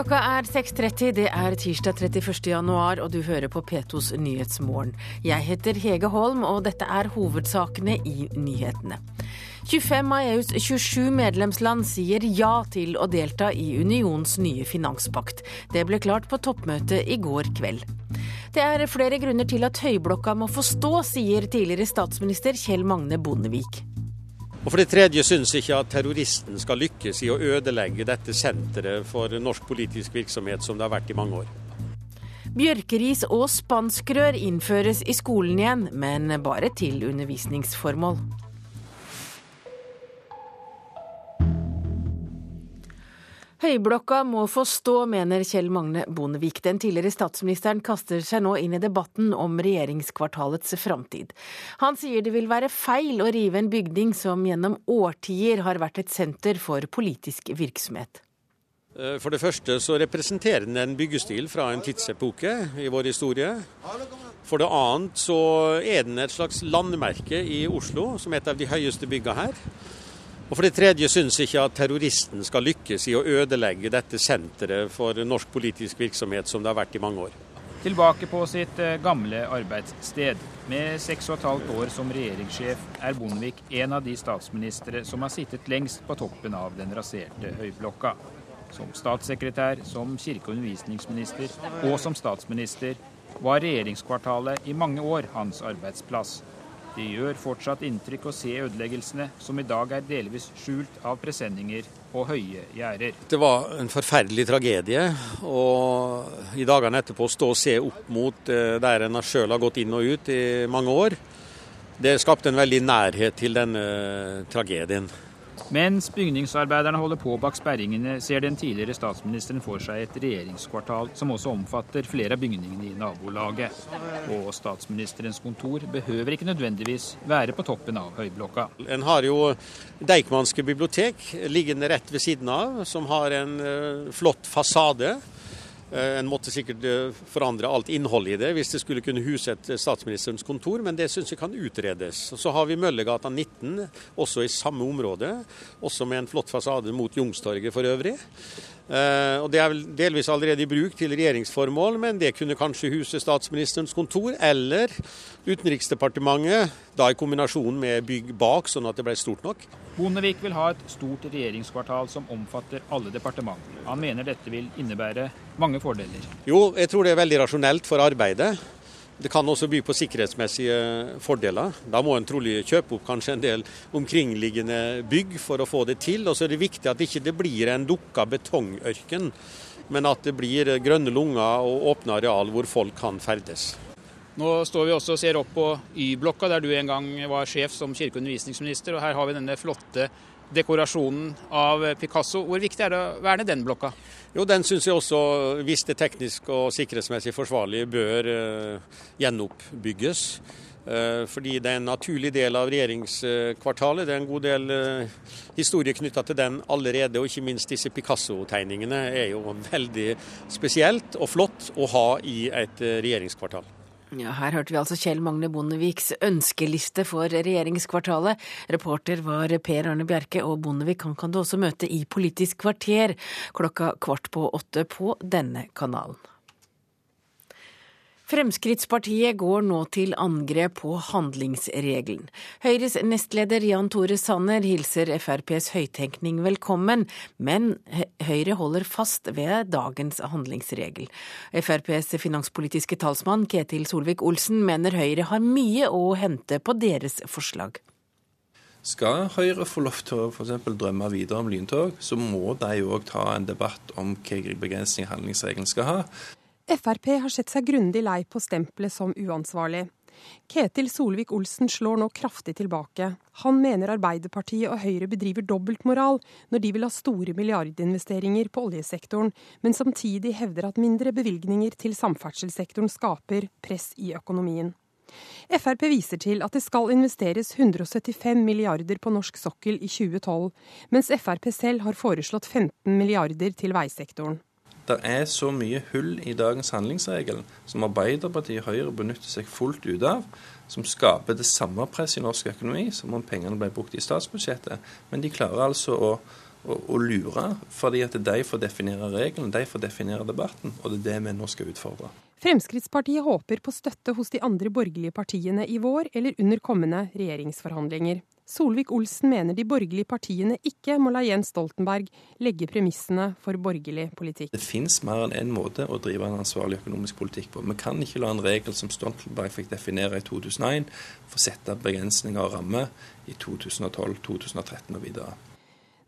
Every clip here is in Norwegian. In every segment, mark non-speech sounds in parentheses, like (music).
Klokka er 6.30, det er tirsdag 31. januar, og du hører på P2s Nyhetsmorgen. Jeg heter Hege Holm, og dette er hovedsakene i nyhetene. 25 av EUs 27 medlemsland sier ja til å delta i unions nye finanspakt. Det ble klart på toppmøtet i går kveld. Det er flere grunner til at Høyblokka må få stå, sier tidligere statsminister Kjell Magne Bondevik. Og For det tredje syns ikke at terroristen skal lykkes i å ødelegge dette senteret for norsk politisk virksomhet som det har vært i mange år. Bjørkeris og spanskrør innføres i skolen igjen, men bare til undervisningsformål. Høyblokka må få stå, mener Kjell Magne Bondevik. Den tidligere statsministeren kaster seg nå inn i debatten om regjeringskvartalets framtid. Han sier det vil være feil å rive en bygning som gjennom årtier har vært et senter for politisk virksomhet. Eh, for det første så representerer den en byggestil fra en tidsepoke i vår historie. For det annet så er den et slags landmerke i Oslo, som er et av de høyeste bygga her. Og For det tredje syns ikke at terroristen skal lykkes i å ødelegge dette senteret for norsk politisk virksomhet som det har vært i mange år. Tilbake på sitt eh, gamle arbeidssted. Med seks og et halvt år som regjeringssjef er Bondevik en av de statsministre som har sittet lengst på toppen av den raserte høyblokka. Som statssekretær, som kirke- og undervisningsminister og som statsminister var regjeringskvartalet i mange år hans arbeidsplass. Det gjør fortsatt inntrykk å se ødeleggelsene, som i dag er delvis skjult av presenninger og høye gjerder. Det var en forferdelig tragedie. Og i dagene etterpå stå og se opp mot eh, der en sjøl har gått inn og ut i mange år, det skapte en veldig nærhet til denne tragedien. Mens bygningsarbeiderne holder på bak sperringene, ser den tidligere statsministeren for seg et regjeringskvartal som også omfatter flere av bygningene i nabolaget. Og statsministerens kontor behøver ikke nødvendigvis være på toppen av høyblokka. En har jo Deichmanske bibliotek liggende rett ved siden av, som har en eh, flott fasade. Eh, en måtte sikkert eh, forandre alt innholdet i det hvis det skulle kunne huse et statsministerens kontor, men det syns jeg kan utredes. Så har vi Møllergata 19, også i samme område. Også med en flott fasade mot Youngstorget for øvrig. Eh, og Det er vel delvis allerede i bruk til regjeringsformål, men det kunne kanskje huse statsministerens kontor eller Utenriksdepartementet, da i kombinasjon med bygg bak, sånn at det ble stort nok. Bondevik vil ha et stort regjeringskvartal som omfatter alle departement. Han mener dette vil innebære mange fordeler. Jo, jeg tror det er veldig rasjonelt for arbeidet. Det kan også by på sikkerhetsmessige fordeler. Da må en trolig kjøpe opp kanskje en del omkringliggende bygg for å få det til. Og så er det viktig at det ikke blir en dukka betongørken, men at det blir grønne lunger og åpne areal hvor folk kan ferdes. Nå står vi også og ser opp på Y-blokka, der du en gang var sjef som kirke- og undervisningsminister. og Her har vi denne flotte dekorasjonen av Picasso. Hvor viktig er det å verne den blokka? Jo, Den syns jeg også, hvis det teknisk og sikkerhetsmessig forsvarlig, bør uh, gjenoppbygges. Uh, fordi det er en naturlig del av regjeringskvartalet. Det er en god del uh, historie knytta til den allerede. Og ikke minst disse Picasso-tegningene er jo veldig spesielt og flott å ha i et regjeringskvartal. Ja, her hørte vi altså Kjell Magne Bondeviks ønskeliste for regjeringskvartalet. Reporter var Per Arne Bjerke, og Bondevik han kan du også møte i Politisk kvarter klokka kvart på åtte på denne kanalen. Fremskrittspartiet går nå til angrep på handlingsregelen. Høyres nestleder Jan Tore Sanner hilser FrPs høyttenkning velkommen, men Høyre holder fast ved dagens handlingsregel. FrPs finanspolitiske talsmann Ketil Solvik-Olsen mener Høyre har mye å hente på deres forslag. Skal Høyre få lov til å for drømme videre om lyntog, så må de òg ta en debatt om hvilke begrensninger handlingsregelen skal ha. Frp har sett seg grundig lei på stempelet som uansvarlig. Ketil Solvik-Olsen slår nå kraftig tilbake. Han mener Arbeiderpartiet og Høyre bedriver dobbeltmoral når de vil ha store milliardinvesteringer på oljesektoren, men samtidig hevder at mindre bevilgninger til samferdselssektoren skaper press i økonomien. Frp viser til at det skal investeres 175 milliarder på norsk sokkel i 2012, mens Frp selv har foreslått 15 milliarder til veisektoren. Det er så mye hull i dagens handlingsregel som Arbeiderpartiet og Høyre benytter seg fullt ut av, som skaper det samme presset i norsk økonomi som om pengene ble brukt i statsbudsjettet. Men de klarer altså å å, lure, fordi at de får definere reglene, de får definere debatten, og det er det vi nå skal utfordre. Fremskrittspartiet håper på støtte hos de andre borgerlige partiene i vår eller under kommende regjeringsforhandlinger. Solvik-Olsen mener de borgerlige partiene ikke må la Jens Stoltenberg legge premissene for borgerlig politikk. Det finnes mer enn én en måte å drive en ansvarlig økonomisk politikk på. Vi kan ikke la en regel som Stoltenberg fikk definere i 2001, få sette begrensninger og rammer i 2012, 2013 og videre.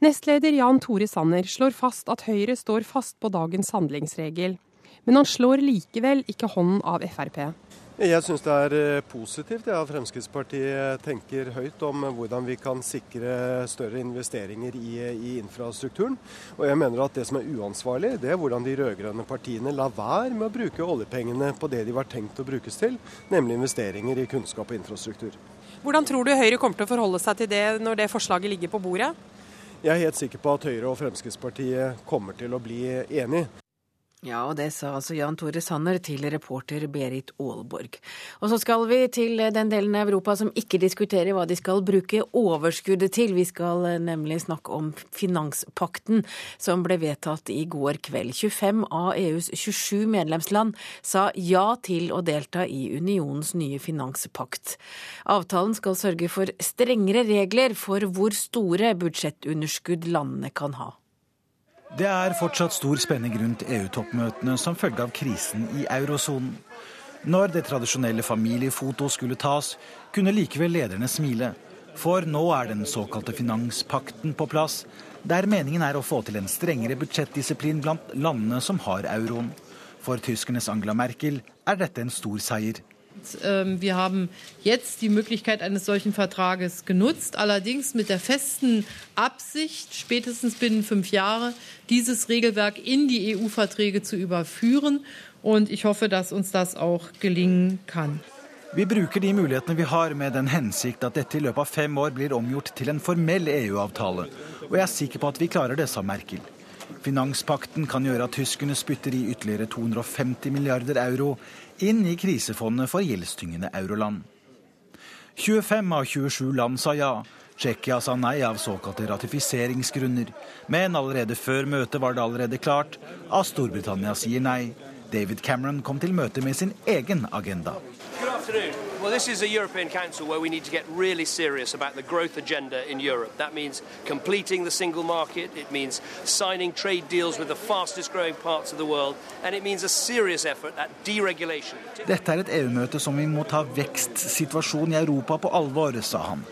Nestleder Jan Tore Sanner slår fast at Høyre står fast på dagens handlingsregel. Men han slår likevel ikke hånden av Frp. Jeg syns det er eh, positivt at Fremskrittspartiet tenker høyt om hvordan vi kan sikre større investeringer i, i, infrastrukturen. Og jeg mener at det som er uansvarlig, det er hvordan de rød-grønne partiene lar være med å bruke oljepengene på det de var tenkt å brukes til, nemlig investeringer i kunnskap og infrastruktur. Hvordan tror du Høyre kommer til å forholde seg til det når det forslaget ligger på bordet? Jeg er helt sikker på at Høyre og Fremskrittspartiet kommer til å bli enige. Ja, og det sa altså Jan Tore Sanner til reporter Berit Aalborg. Og så skal vi til den delen av Europa som ikke diskuterer hva de skal bruke overskuddet til. Vi skal nemlig snakke om finanspakten som ble vedtatt i går kveld. 25 av EUs 27 medlemsland sa ja til å delta i unionens nye finanspakt. Avtalen skal sørge for strengere regler for hvor store budsjettunderskudd landene kan ha. Det er fortsatt stor spenning rundt EU-toppmøtene som følge av krisen i eurosonen. Når det tradisjonelle familiefoto skulle tas, kunne likevel lederne smile. For nå er den såkalte finanspakten på plass, der meningen er å få til en strengere budsjettdisiplin blant landene som har euroen. For tyskernes Angela Merkel er dette en stor seier. Ähm, wir haben jetzt die Möglichkeit eines solchen Vertrages genutzt, allerdings mit der festen Absicht, spätestens binnen fünf Jahre dieses Regelwerk in die EU-Verträge zu überführen. Und ich hoffe, dass uns das auch gelingen kann. Vi bruker de mulighetene vi har med den hensikt at dette i løpet av fem år blir omgjort til en formell EU-avtale. Og jeg er sikker på at vi klarer det, sa Merkel. Finanspakten kan gjøre at tyskerne spytter i ytterligere 250 milliarder euro inn i krisefondet for gjeldstyngende euroland. 25 av 27 land sa ja. Tsjekkia sa nei av såkalte ratifiseringsgrunner. Men allerede før møtet var det allerede klart at Storbritannia sier nei. David Cameron kom til møte med sin egen agenda. Well, this is a European Council where we need to get really serious about the growth agenda in Europe. That means completing the single market, it means signing trade deals with the fastest growing parts of the world, and it means a serious effort at deregulation. Dette er et EU-møte som vi må ta vekstsituasjonen i Europa på alvor, sa han.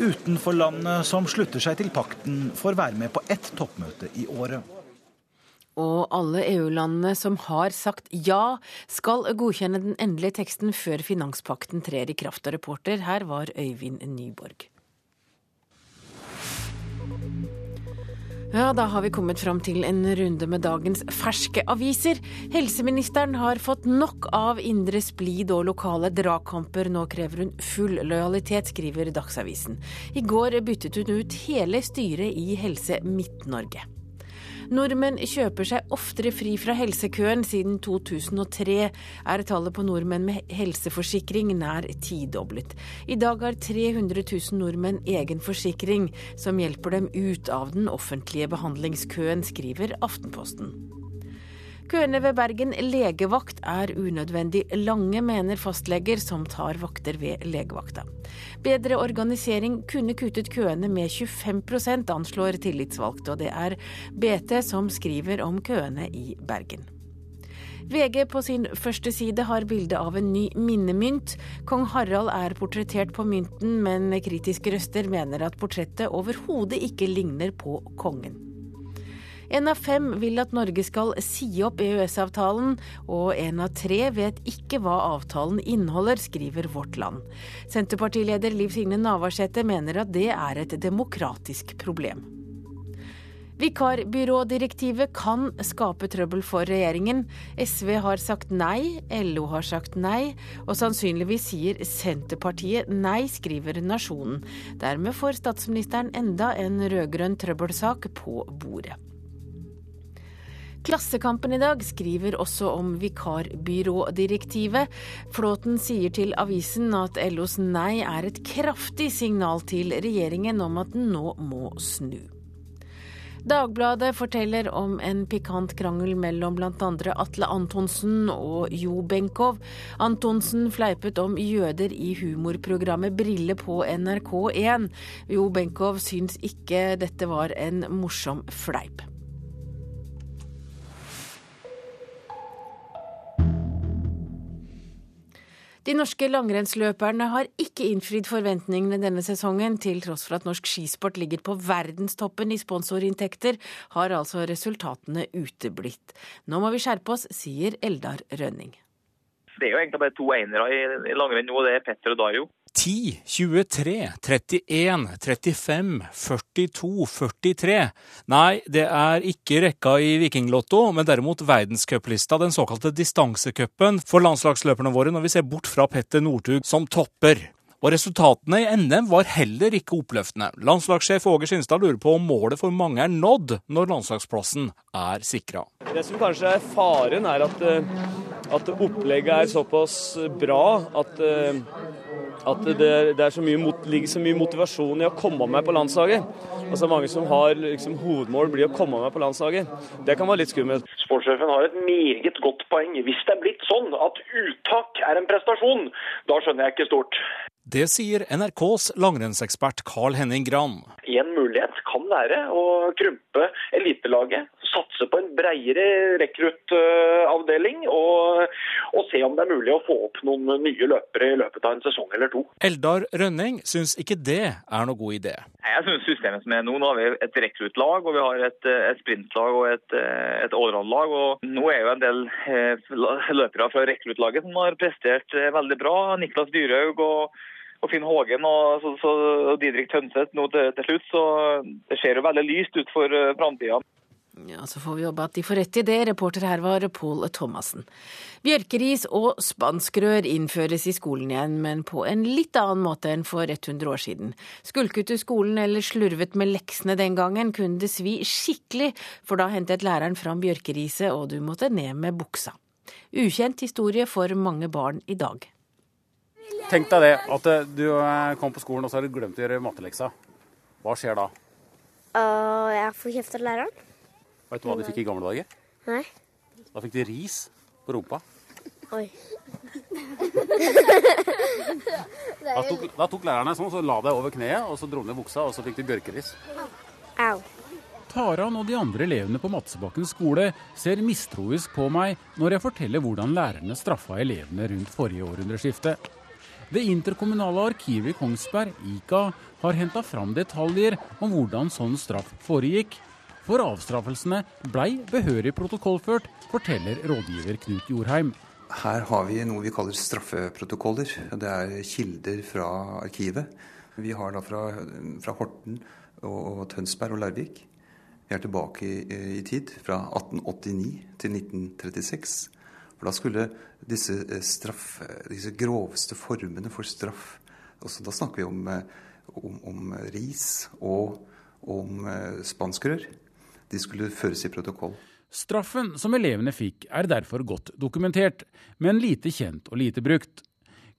Utenfor landene som slutter seg til pakten, får være med på ett toppmøte i året. Og alle EU-landene som har sagt ja, skal godkjenne den endelige teksten før finanspakten trer i kraft. Og reporter her var Øyvind Nyborg. Ja, da har vi kommet fram til en runde med dagens ferske aviser. Helseministeren har fått nok av indre splid og lokale dragkamper. Nå krever hun full lojalitet, skriver Dagsavisen. I går byttet hun ut hele styret i Helse Midt-Norge. Nordmenn kjøper seg oftere fri fra helsekøen. Siden 2003 er tallet på nordmenn med helseforsikring nær tidoblet. I dag har 300 000 nordmenn egen forsikring som hjelper dem ut av den offentlige behandlingskøen, skriver Aftenposten. Køene ved Bergen legevakt er unødvendig lange, mener fastleger som tar vakter ved legevakta. Bedre organisering kunne kuttet køene med 25 anslår tillitsvalgte, og det er BT som skriver om køene i Bergen. VG på sin første side har bilde av en ny minnemynt. Kong Harald er portrettert på mynten, men kritiske røster mener at portrettet overhodet ikke ligner på kongen. En av fem vil at Norge skal si opp EØS-avtalen, og en av tre vet ikke hva avtalen inneholder, skriver Vårt Land. Senterpartileder Liv Signe Navarsete mener at det er et demokratisk problem. Vikarbyrådirektivet kan skape trøbbel for regjeringen. SV har sagt nei, LO har sagt nei, og sannsynligvis sier Senterpartiet nei, skriver Nasjonen. Dermed får statsministeren enda en rød-grønn trøbbelsak på bordet. Klassekampen i dag skriver også om vikarbyrådirektivet. Flåten sier til avisen at LOs nei er et kraftig signal til regjeringen om at den nå må snu. Dagbladet forteller om en pikant krangel mellom bl.a. Atle Antonsen og Jo Benkow. Antonsen fleipet om jøder i humorprogrammet Brille på NRK1. Jo Benkow syns ikke dette var en morsom fleip. De norske langrennsløperne har ikke innfridd forventningene denne sesongen. Til tross for at norsk skisport ligger på verdenstoppen i sponsorinntekter, har altså resultatene uteblitt. Nå må vi skjerpe oss, sier Eldar Rønning. Det er jo egentlig bare to einere i langrenn nå, det er Petter og Dario. 10, 23, 31, 35, 42, 43. Nei, det er ikke rekka i Vikinglotto, men derimot verdenscuplista, den såkalte distansecupen for landslagsløperne våre, når vi ser bort fra Petter Northug som topper. Og resultatene i NM var heller ikke oppløftende. Landslagssjef Åge Skinstad lurer på om målet for mange er nådd når landslagsplassen er sikra. Det som kanskje er faren, er at, eh, at opplegget er såpass bra at eh, at det, det så mye, ligger så mye motivasjon i å komme meg på landslaget. Altså Mange som har liksom, hovedmål blir å komme meg på landslaget. Det kan være litt skummelt. Sportssjefen har et meget godt poeng. Hvis det er blitt sånn at uttak er en prestasjon, da skjønner jeg ikke stort. Det sier NRKs langrennsekspert Carl Henning Gran. En mulighet kan være å krympe elitelaget, satse på en bredere rekruttavdeling og, og, se om det er mulig å få opp noen nye løpere i løpet av en sesong eller to. Eldar Rønning syns ikke det er noe god idé. Jeg syns systemet som er nå, nå har vi et rekruttlag og vi har et, et sprintlag og et, et allround-lag. og Nå er jo en del eh, løpere fra rekruttlaget som har prestert eh, veldig bra. Niklas Dyrhaug og og Finn Hågen og, så, så, og Didrik Tønseth nå til, til, slutt. Så det ser jo veldig lyst ut for uh, framtida. Ja, Så får vi jobbe at de får rett i det. Reporter her var Pål Thomassen. Bjørkeris og spanskrør innføres i skolen igjen, men på en litt annen måte enn for 100 år siden. Skulket du skolen eller slurvet med leksene den gangen, kunne det svi skikkelig, for da hentet læreren fram bjørkeriset, og du måtte ned med buksa. Ukjent historie for mange barn i dag. Tenk deg det, at eh, du eh, kom på skolen og så har du glemt å gjøre matteleksa. Hva skjer da? Uh, jeg får kjeft av læreren. Vet du hva de fikk i gamle dager? Nei. Da fikk de ris på rumpa. Oi. da, tok, da tok lærerne sånn, så la deg over kneet, og så dro ned buksa, og så fikk de bjørkeris. Au. Taran og de andre elevene på Madsebakken skole ser mistroisk på meg når jeg forteller hvordan lærerne straffa elevene rundt forrige århundreskifte. Det interkommunale arkivet i Kongsberg, IKA, har henta fram detaljer om hvordan sånn straff foregikk, for avstraffelsene blei behørig protokollført, forteller rådgiver Knut Jorheim. Her har vi noe vi kaller straffeprotokoller. Det er kilder fra arkivet. Vi har da fra, fra Horten og, Tønsberg og Larvik. Vi er tilbake i, i, tid, fra 1889 til 1936. For da skulle disse, eh, straff, disse groveste formene for straff også Da snakker vi om, eh, om, om ris og om eh, spanskrør de skulle føres i protokoll. Straffen som elevene fikk er derfor godt dokumentert, men lite kjent og lite brukt.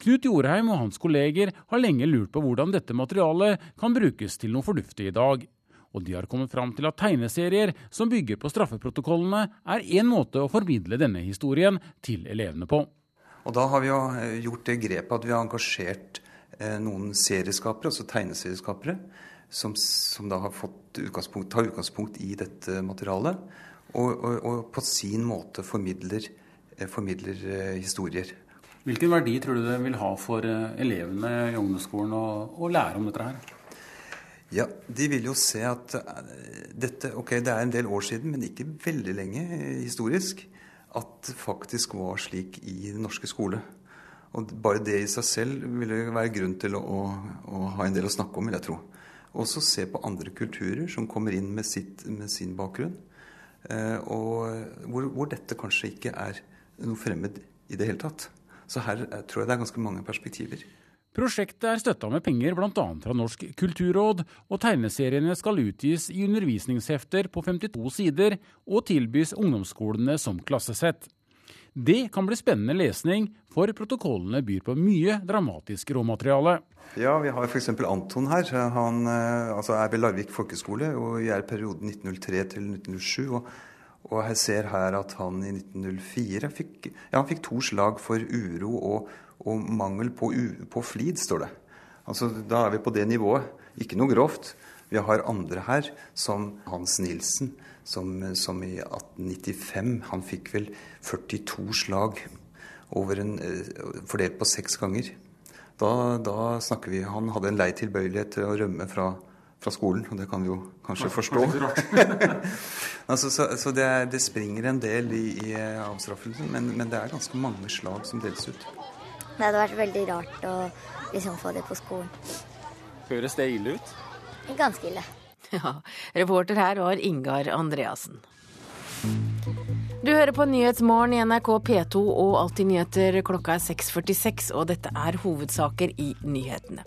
Knut Jorheim og hans kolleger har lenge lurt på hvordan dette materialet kan brukes til noe fornuftig i dag. Og de har kommet fram til at tegneserier som bygger på straffeprotokollene, er én måte å formidle denne historien til elevene på. Og Da har vi jo eh, gjort det grepet at vi har engasjert eh, noen serieskapere, altså tegneserieskapere, som, som da har fått utgangspunkt, tar utgangspunkt i dette materialet, og, og, og på sin måte formidler, eh, formidler uh, historier. Hvilken verdi tror du det vil ha for uh, elevene i ungdomsskolen å, å, lære om dette her? Ja, De vil jo se at dette ok, det er en del år siden, men ikke veldig lenge historisk, at det faktisk var slik i den norske skole. Og Bare det i seg selv ville være grunn til å, å, å ha en del å snakke om, vil jeg tro. Også se på andre kulturer som kommer inn med, sitt, med sin bakgrunn. Eh, og hvor, hvor, dette kanskje ikke er noe fremmed i det hele tatt. Så her eh, tror jeg det er ganske mange perspektiver. Prosjektet er støtta med penger bl.a. fra Norsk kulturråd, og tegneseriene skal utgis i undervisningshefter på 52 sider og tilbys ungdomsskolene som klassesett. Det kan bli spennende lesning, for protokollene byr på mye dramatisk råmateriale. Ja, vi har f.eks. Anton her. Han altså er ved Larvik folkeskole og er i perioden 1903 til 1907. Og, og jeg ser her at han i 1904 fikk, ja, han fikk to slag for uro og, og mangel på, på flid, står det. Altså, Da er vi på det nivået. Ikke noe grovt. Vi har andre her, som Hans Nilsen, som, som i 1895 Han fikk vel 42 slag en, eh, fordelt på seks ganger. Da, da, snakker vi Han hadde en lei tilbøyelighet til å rømme fra, fra skolen, og det kan vi jo kanskje forstå. (laughs) altså, så, så det, det, springer en del i, i avstraffelsen, men, men, det er ganske mange slag som deles ut. Det hadde vært veldig rart å liksom få det på skolen. Høres det ille ut? Ganske ille. (laughs) Ja, reporter her var Ingar Andreassen. Du hører på Nyhetsmorgen i NRK P2 og Alltid nyheter. Klokka er 6.46, og dette er hovedsaker i nyhetene.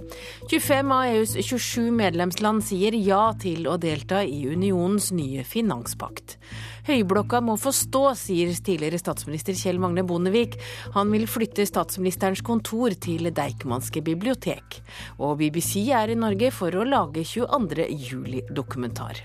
25 av EUs 27 medlemsland sier ja til å delta i unionens nye finanspakt. Høyblokka må få stå, sier tidligere statsminister Kjell Magne Bondevik. Han vil flytte statsministerens kontor til Deichmanske bibliotek. Og BBC er i Norge for å lage 22. juli-dokumentar.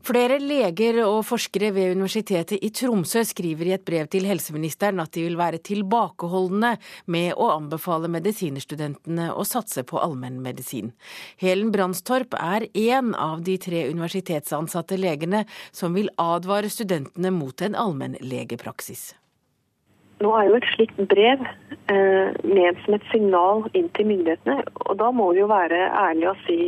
Flere leger og forskere ved Universitetet i Tromsø skriver i et brev til helseministeren at de vil være tilbakeholdne med å anbefale medisinerstudentene å satse på allmennmedisin. Helen Brandstorp er én av de tre universitetsansatte legene som vil advare studentene mot en allmennlegepraksis. Nå er jo et slikt brev eh, som et signal inn til myndighetene, og da må vi jo være ærlige og si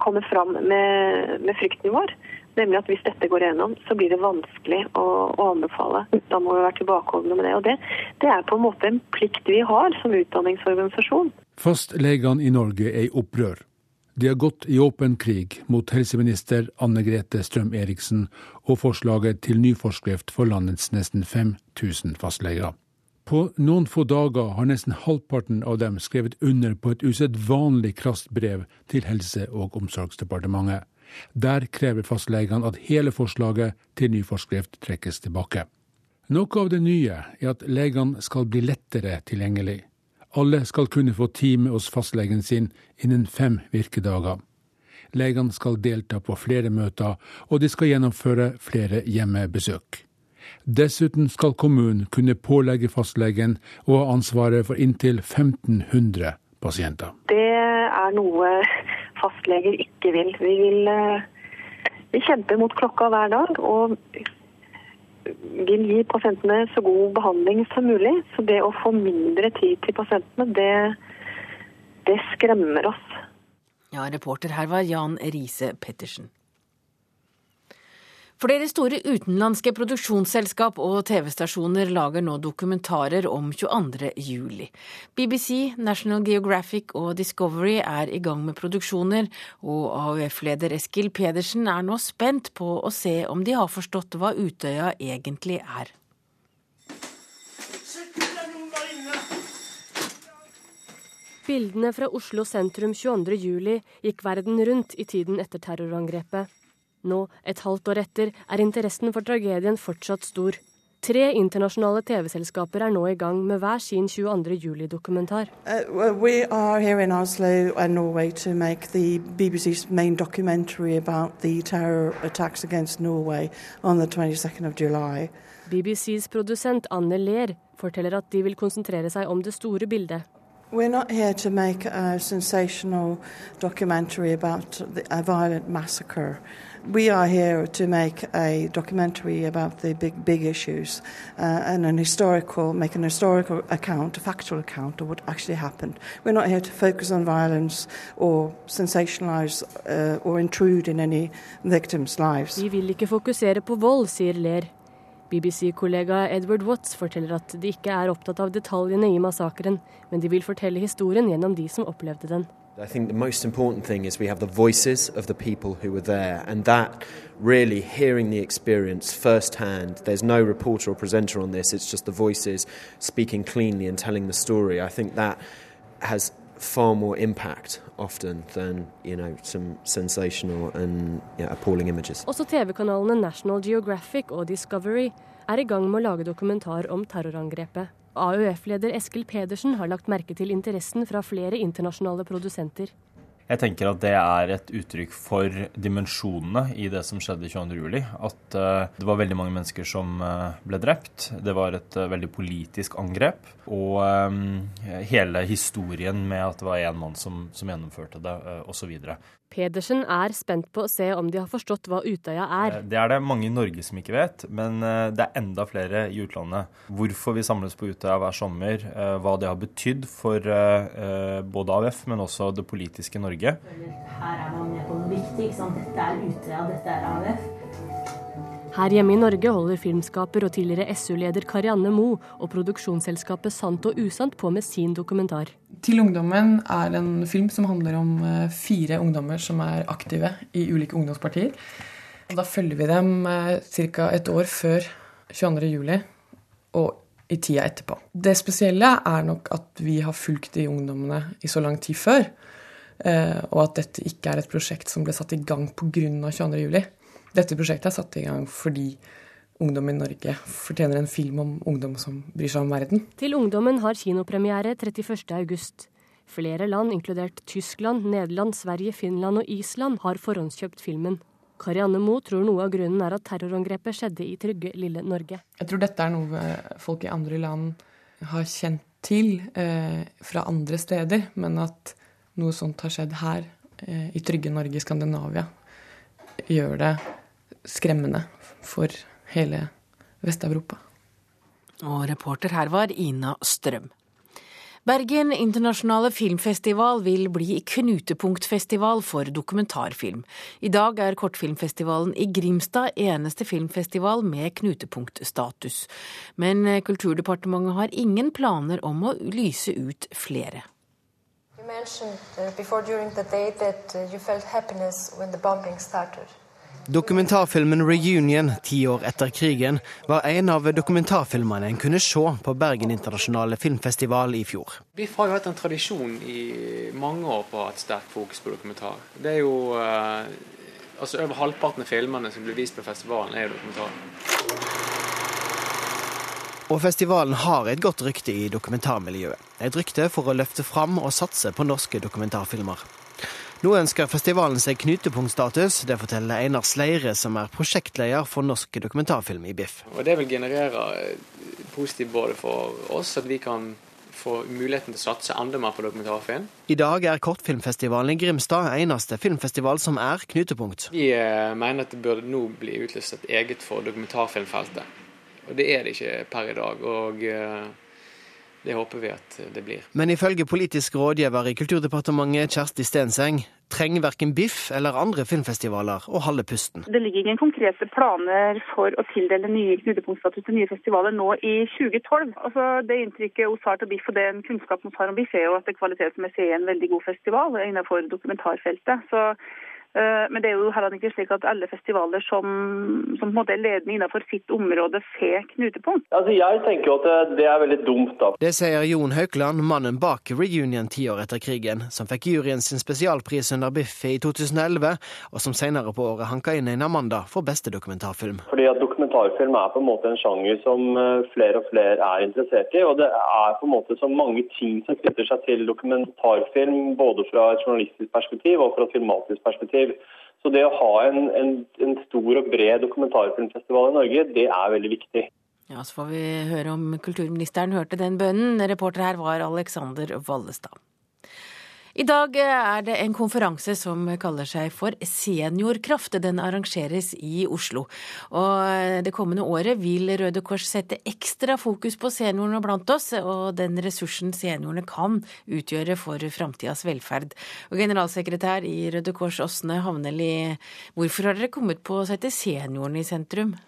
kommer fram med, med, frykten vår. Nemlig at hvis dette går gjennom, så blir det vanskelig å, å anbefale. Da må vi være tilbakeholdne med det. Og det, det, er på en måte en plikt vi har som utdanningsorganisasjon. Fastlegene i Norge er i opprør. De har gått i åpen krig mot helseminister Anne Grete Strøm-Eriksen og forslaget til ny forskrift for landets nesten 5000 fastleger. På noen få dager har nesten halvparten av dem skrevet under på et usedvanlig krast brev til Helse- og omsorgsdepartementet. Der krever fastlegene at hele forslaget til ny forskrift trekkes tilbake. Noe av det nye er at legene skal bli lettere tilgjengelig. Alle skal kunne få time hos fastlegen sin innen fem virkedager. Legene skal delta på flere møter, og de skal gjennomføre flere hjemmebesøk. Dessuten skal kommunen kunne pålegge fastlegen å ha ansvaret for inntil 1500 pasienter. Det er noe fastleger ikke vil. Vi vil eh, vi kjemper mot klokka hver dag og vil gi pasientene så god behandling som mulig. Så det å få mindre tid til pasientene, det, det skremmer oss. Ja, reporter her var Jan Riise Pettersen. Flere store utenlandske produksjonsselskap og TV-stasjoner lager nå dokumentarer om 22. juli. BBC, National Geographic og Discovery er i gang med produksjoner, og AUF-leder Eskil Pedersen er nå spent på å se om de har forstått hva Utøya egentlig er. Bildene fra Oslo sentrum 22.07 gikk verden rundt i tiden etter terrorangrepet. Nå, et halvt år etter, er interessen for tragedien fortsatt stor. Tre internasjonale TV-selskaper er nå i gang med hver sin 22. juli-dokumentar. Uh, we are here in Oslo and Norway to make the BBC's main documentary about the terror attacks against Norway on the 22nd of July. BBCs produsent Anne Ler forteller at de vil konsentrere seg om det store bildet. We're not here to make a sensational documentary about a violent massacre. We are here to make a documentary about the big, big issues uh, and an historical, make an historical account, a factual account of what actually happened. We're not here to focus on violence or sensationalize uh, or intrude in any victims' lives. Vi vil ikke fokusere på vold, sier Ler. BBC-kollega Edward Watts forteller at de ikke er opptatt av detaljene i massakren, men de vil fortelle historien gjennom de som opplevde den. I think the most important thing is we have the voices of the people who were there, and that really hearing the experience firsthand. There's no reporter or presenter on this, it's just the voices speaking cleanly and telling the story. I think that has far more impact often than you know some sensational and yeah, appalling images. Også TV-kanalene National Geographic og Discovery er i gang med å lage dokumentar om terrorangrepet. AUF-leder Eskil Pedersen har lagt merke til interessen fra flere internasjonale produsenter. Jeg tenker at det er et uttrykk for dimensjonene i det som skjedde 22.07. At uh, det var veldig mange mennesker som uh, ble drept. Det var et uh, veldig politisk angrep. Og hele historien med at det var én mann som, som, gjennomførte det, osv. Pedersen er spent på å se om de har forstått hva Utøya er. Det er det mange i Norge som ikke vet, men det er enda flere i utlandet. Hvorfor vi samles på Utøya hver sommer, hva det har betydd for både AUF, men også det politiske Norge. Her er man med på noe viktig. Dette er Utøya, dette er AUF. Her hjemme i Norge holder filmskaper og tidligere SU-leder Karianne Mo og produksjonsselskapet Sant og usant på med sin dokumentar. Til ungdommen er en film som handler om eh, fire ungdommer som er aktive i ulike ungdomspartier. Da følger vi dem eh, ca. et år før 22.07. og i tida etterpå. Det spesielle er nok at vi har fulgt de ungdommene i så lang tid før. Eh, og at dette ikke er et prosjekt som ble satt i gang pga. 22.07. Dette prosjektet er satt i gang fordi ungdom i Norge fortjener en film om ungdom som bryr seg om verden. Til ungdommen har kinopremiere 31.8. Flere land, inkludert Tyskland, Nederland, Sverige, Finland og Island, har forhåndskjøpt filmen. Karianne Moe tror noe av grunnen er at terrorangrepet skjedde i trygge, lille Norge. Jeg tror dette er noe folk i andre land har kjent til eh, fra andre steder, men at noe sånt har skjedd her, eh, i trygge Norge, Skandinavia, gjør det skremmende for hele Vest-Europa. Og reporter her var Ina Strøm. Bergen internasjonale filmfestival vil bli knutepunktfestival for dokumentarfilm. I dag er kortfilmfestivalen i Grimstad eneste filmfestival med knutepunktstatus. Men Kulturdepartementet har ingen planer om å lyse ut flere. Dokumentarfilmen 'Reunion', ti år etter krigen, var en av dokumentarfilmene en kunne se på Bergen internasjonale filmfestival i fjor. BIFF har jo hatt en tradisjon i mange år på å ha et sterkt fokus på dokumentar. Det er jo uh, altså Over halvparten av filmene som blir vist på festivalen, er jo dokumentar. Og festivalen har et godt rykte i dokumentarmiljøet. Et rykte for å løfte fram og satse på norske dokumentarfilmer. Nå ønsker festivalen seg knutepunktstatus. Det forteller Einar Sleire, som er prosjektleder for norsk dokumentarfilm i BIFF. Og Det vil generere eh, positivt både for oss, at vi kan få muligheten til å satse enda mer på dokumentarfilm. I dag er Kortfilmfestivalen i Grimstad eneste filmfestival som er knutepunkt. Vi eh, mener at det burde nå bli utlyst et eget for dokumentarfilmfeltet. Og det er det ikke per i dag. og eh, det håper vi at det blir. Men ifølge politisk rådgiver i Kulturdepartementet, Kjersti Stenseng, trenger verken BIFF eller andre filmfestivaler å holde pusten. Det ligger ingen konkrete planer for å tildele nye knutepunktstatus til nye festivaler nå i 2012. Altså, det inntrykket hos Art og BIFF og den kunnskapen vi har om BIFF, er jo at det kvalitetsmessig er en veldig god festival innenfor dokumentarfeltet. Så men det er jo heller ikke slik at alle festivaler som, som på en måte er ledende innenfor sitt område, får knutepunkt. Altså, jeg tenker jo at det er veldig dumt, da. Det sier Jon Haukland, mannen bak Reunion ti år etter krigen, som fikk juryen sin spesialpris under Biffi i 2011, og som senere på året hanka inn en Amanda for beste dokumentarfilm. Fordi at Dokumentarfilm er på en måte en sjanger som eh, flere og flere er interessert i, og det er på en måte så mange ting som knytter seg til dokumentarfilm, både fra et journalistisk perspektiv og fra et filmatisk perspektiv perspektiv. Så det å ha en, en, en stor og bred dokumentarfilmfestival i Norge, det er veldig viktig. Ja, Så får vi høre om kulturministeren hørte den bønnen. Reporter her var Alexander Vallestad. I dag er det en konferanse som kaller seg for Seniorkraft. Den arrangeres i Oslo. Og det kommende året vil Røde Kors sette ekstra fokus på seniorene blant oss, og den ressursen seniorene kan utgjøre for framtidas velferd. Og generalsekretær i Røde Kors, Åsne Havneli, hvorfor har dere kommet på å sette seniorene i sentrum?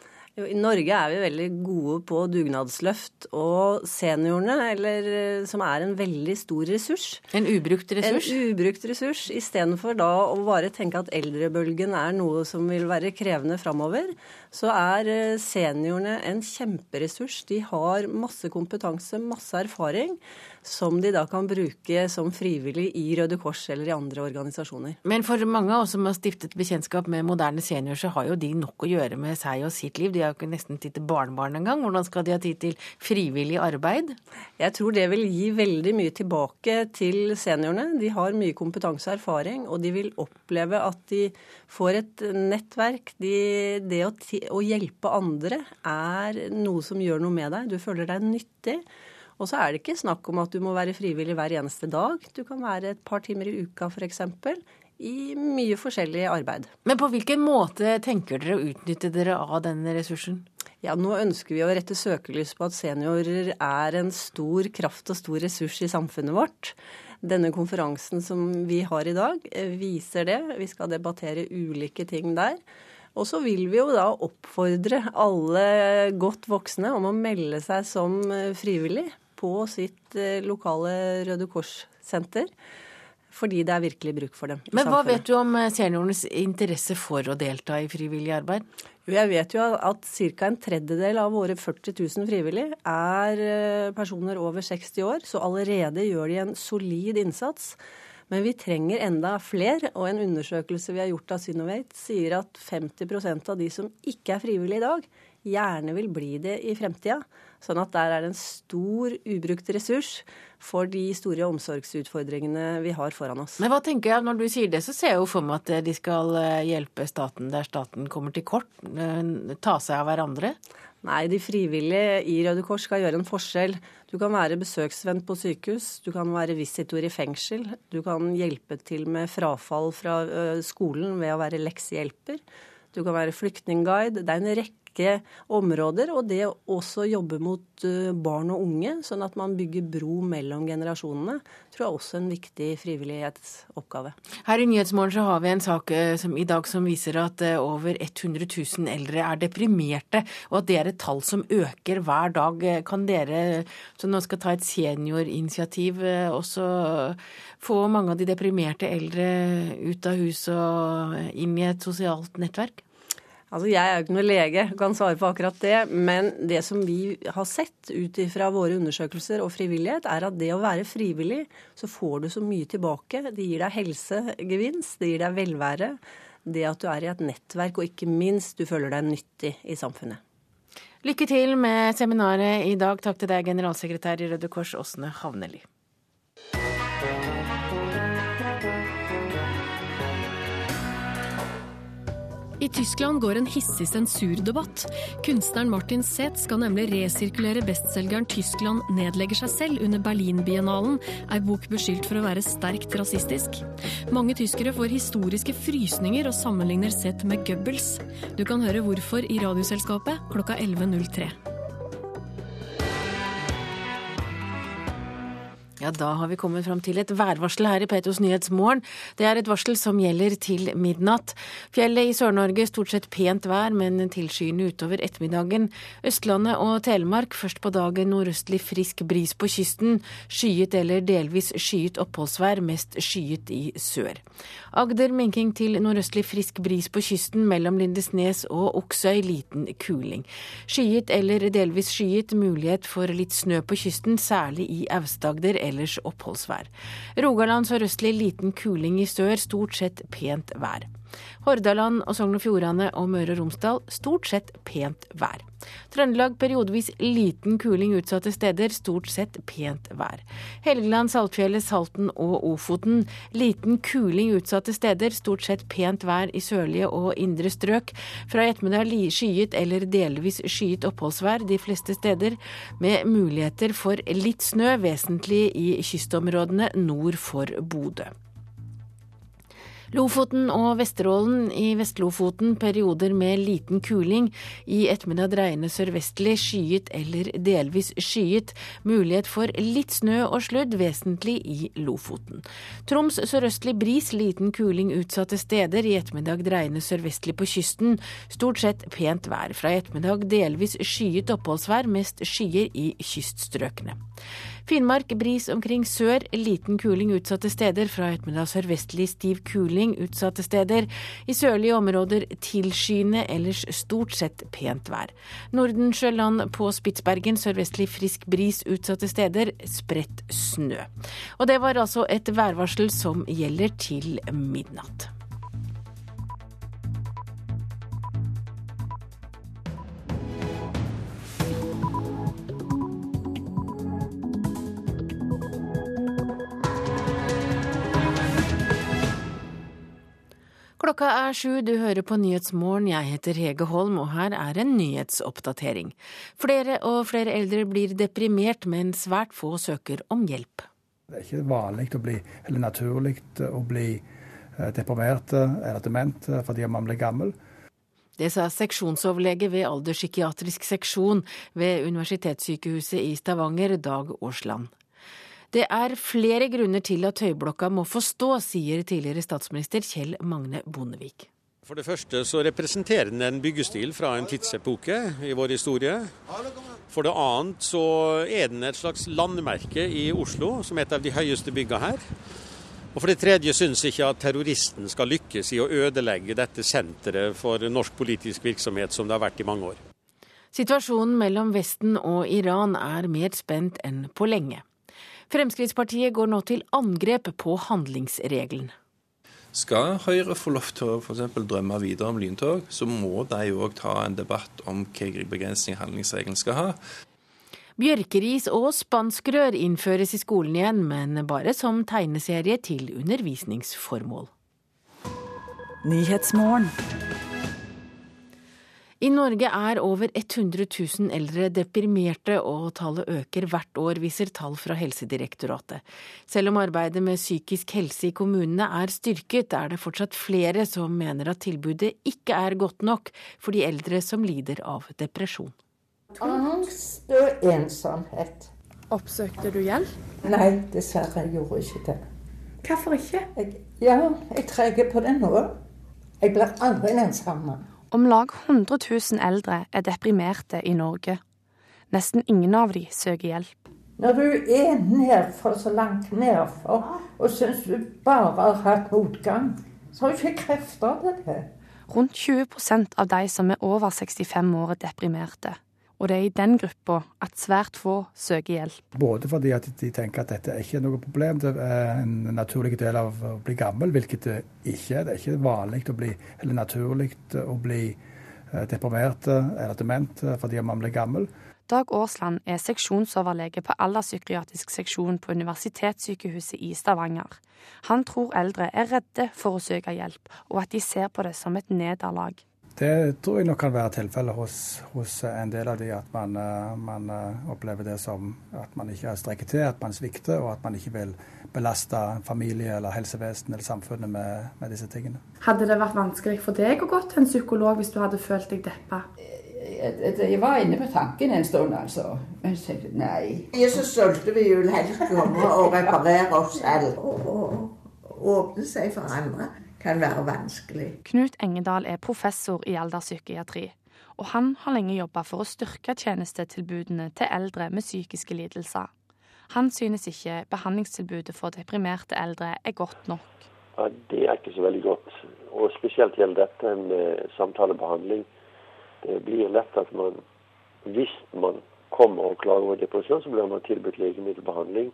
I Norge er vi veldig gode på dugnadsløft. Og seniorene, eller, eh, som er en veldig stor ressurs En ubrukt ressurs? En ubrukt ressurs. Istedenfor da å bare tenke at eldrebølgen er noe som vil være krevende framover, så er eh, seniorene en kjemperessurs. De har masse kompetanse, masse erfaring som de da kan bruke som frivillig i Røde Kors eller i andre organisasjoner. Men for mange av oss som har stiftet bekjentskap med moderne senior, så har jo de nok å gjøre med seg og sitt liv. De har jo ikke nesten tid til barnebarn engang. Hvordan skal de ha tid til frivillig arbeid? Jeg tror det vil gi veldig mye tilbake til seniorene. De har mye kompetanse og erfaring, og de vil oppleve at de får et nettverk. De, det å, å hjelpe andre er noe som gjør noe med deg. Du føler deg nyttig. Og så er det ikke snakk om at du må være frivillig hver eneste dag. Du kan være et par timer i uka f.eks. I mye forskjellig arbeid. Men på hvilken måte tenker dere å utnytte dere av denne ressursen? Ja, Nå ønsker vi å rette søkelys på at seniorer er en stor kraft og stor ressurs i samfunnet vårt. Denne konferansen som vi har i dag, eh, viser det. Vi skal debattere ulike ting der. Og så vil vi jo da oppfordre alle godt voksne om å melde seg som eh, frivillig på sitt eh, lokale Røde Kors-senter. Fordi det er virkelig bruk for dem. Men hva vet du om eh, seniorenes interesse for å delta i frivillig arbeid? Jo, jeg vet jo at ca. en tredjedel av våre 40 000 frivillige er eh, personer over 60 år, så allerede gjør de en solid innsats. Men vi trenger enda flere, og en undersøkelse vi har gjort av Synovate sier at 50% av de som ikke er frivillige i dag, gjerne vil bli det i fremtida. Sånn at der er det en stor ubrukt ressurs for de store omsorgsutfordringene vi har foran oss. Men hva tenker jeg, Når du sier det, så ser jeg jo for meg at de skal eh, hjelpe staten der staten kommer til kort. Eh, ta seg av hverandre. Nei, de frivillige i Røde Kors skal gjøre en forskjell. Du kan være besøksvenn på sykehus, du kan være visitor i fengsel, du kan hjelpe til med frafall fra skolen ved å være leksehjelper. Du kan være flyktningguide. Det er en rekke rekke områder. Og det også jobbe mot eh, barn og unge, sånn at man bygger bro mellom generasjonene, tror jeg også er en viktig frivillighetsoppgave. Her i Nyhetsmorgen så har vi en sak eh, som, i dag som viser at eh, over 100 000 eldre er deprimerte, og at det er et tall som øker hver dag. Kan dere som nå skal ta et seniorinitiativ, også få mange av de deprimerte eldre ut av hus og inn i et sosialt nettverk? Altså, Jeg er jo ikke noen lege, kan svare på akkurat det. Men det som vi har sett ut fra våre undersøkelser og frivillighet, er at det å være frivillig, så får du så mye tilbake. Det gir deg helsegevinst, det gir deg velvære. Det at du er i et nettverk, og ikke minst du føler deg nyttig i samfunnet. Lykke til med seminaret i dag. Takk til deg, generalsekretær i Røde Kors, Åsne Havneli. I Tyskland går en hissig sensurdebatt. Kunstneren Martin Seth skal nemlig resirkulere bestselgeren 'Tyskland nedlegger seg selv' under Berlinbiennalen, ei bok beskyldt for å være sterkt rasistisk. Mange tyskere får historiske frysninger og sammenligner Seth med Goebbels. Du kan høre hvorfor i Radioselskapet klokka 11.03. Ja, da har vi kommet fram til et værvarsel her i Petos Nyhetsmorgen. Det er et varsel som gjelder til midnatt. Fjellet i Sør-Norge stort sett pent vær, men tilskyende utover ettermiddagen. Østlandet og Telemark først på dagen nordøstlig frisk bris på kysten. Skyet eller delvis skyet oppholdsvær, mest skyet i sør. Agder minking til nordøstlig frisk bris på kysten mellom Lindesnes og Oksøy, liten kuling. Skyet eller delvis skyet, mulighet for litt snø på kysten, særlig i Aust-Agder ellers oppholdsvær. Rogaland sørøstlig liten kuling i sør, stort sett pent vær. Hordaland og Sogn og Fjordane og Møre og Romsdal stort sett pent vær. Trøndelag periodevis liten kuling utsatte steder, stort sett pent vær. Helgeland, Saltfjellet, Salten og Ofoten liten kuling utsatte steder, stort sett pent vær i sørlige og indre strøk. Fra i ettermiddag skyet eller delvis skyet oppholdsvær de fleste steder, med muligheter for litt snø, vesentlig i kystområdene nord for Bodø. Lofoten og Vesterålen i Vest-Lofoten perioder med liten kuling. I ettermiddag dreiende sørvestlig skyet eller delvis skyet. Mulighet for litt snø og sludd, vesentlig i Lofoten. Troms sørøstlig bris, liten kuling utsatte steder. I ettermiddag dreiende sørvestlig på kysten. Stort sett pent vær. Fra i ettermiddag delvis skyet oppholdsvær, mest skyer i kyststrøkene. Finnmark bris omkring sør, liten kuling utsatte steder. Fra ettermiddag sørvestlig stiv kuling utsatte steder. I sørlige områder tilskyende, ellers stort sett pent vær. Nordensjøland på Spitsbergen sørvestlig frisk bris utsatte steder. Spredt snø. Og det var altså et værvarsel som gjelder til midnatt. Klokka er sju, du hører på Nyhetsmorgen. Jeg heter Hege Holm, og her er en nyhetsoppdatering. Flere og flere eldre blir deprimert, men svært få søker om hjelp. Det er ikke vanlig å bli, eller naturlig å bli eh, deprimert eh, eller dement eh, fordi man blir gammel. Det sa seksjonsoverlege ved alderspsykiatrisk seksjon ved Universitetssykehuset i Stavanger, Dag Aasland. Det er flere grunner til at Høyblokka må få stå, sier tidligere statsminister Kjell Magne Bondevik. For det første så representerer den en byggestil fra en tidsepoke i vår historie. For det annet så er den et slags landmerke i Oslo, som er et av de høyeste bygga her. Og for det tredje syns ikke at terroristen skal lykkes i å ødelegge dette senteret for norsk politisk virksomhet som det har vært i mange år. Situasjonen mellom Vesten og Iran er mer spent enn på lenge. Fremskrittspartiet går nå til angrep på handlingsregelen. Skal Høyre få lov til å for drømme videre om lyntog, så må de òg ta en debatt om hvilke begrensninger handlingsregelen skal ha. Bjørkeris og spanskrør innføres i skolen igjen, men bare som tegneserie til undervisningsformål. Nyhetsmorgen. I Norge er over 100 000 eldre deprimerte, og tallet øker hvert år, viser tall fra Helsedirektoratet. Selv om arbeidet med psykisk helse i kommunene er styrket, er det fortsatt flere som mener at tilbudet ikke er godt nok for de eldre som lider av depresjon. Angst og ensomhet. Oppsøkte du hjelp? Nei, dessverre jeg gjorde ikke det. Hvorfor ikke? Jeg, ja, jeg trenger på det nå. Jeg blir aldri den samme. Om lag 100 000 eldre er deprimerte i Norge. Nesten ingen av de søker hjelp. Når du er nedfor så langt nedfor og syns du bare har hatt motgang, så har du ikke krefter til det. Rundt 20% av de som er over 65 år, er deprimerte. Og det er i den gruppa at svært få søker hjelp. Både fordi at de tenker at dette er ikke noe problem, det er en naturlig del av å bli gammel, hvilket det ikke er. Det er ikke vanlig å bli, eller naturlig å bli eh, deprimert eller dement fordi man blir gammel. Dag Aasland er seksjonsoverlege på alderspsykiatrisk seksjon på Universitetssykehuset i Stavanger. Han tror eldre er redde for å søke hjelp, og at de ser på det som et nederlag. Det tror jeg nok kan være tilfellet hos, hos, en del av de, at man, eh, man, eh, opplever det som at man ikke har strekket til, at man svikter, og at man ikke vil belaste familie eller helsevesen eller samfunnet med, med, disse tingene. Hadde det vært vanskelig for deg å gå til en psykolog hvis du hadde følt deg deppa? Jeg var inne på tanken en stund, altså. Men jeg tenkte nei. Er så stolte vi vil helst komme og reparere oss selv. Og, og, og åpne seg for andre kan være vanskelig. Knut Engedal er professor i alderspsykiatri. Og han har lenge jobba for å styrke tjenestetilbudene til eldre med psykiske lidelser. Han synes ikke behandlingstilbudet for deprimerte eldre er godt nok. Ja, Det er ikke så veldig godt. Og spesielt gjelder dette med samtalebehandling. Det blir lett at man, hvis man kommer og klager over depresjon, så blir man tilbudt legemiddelbehandling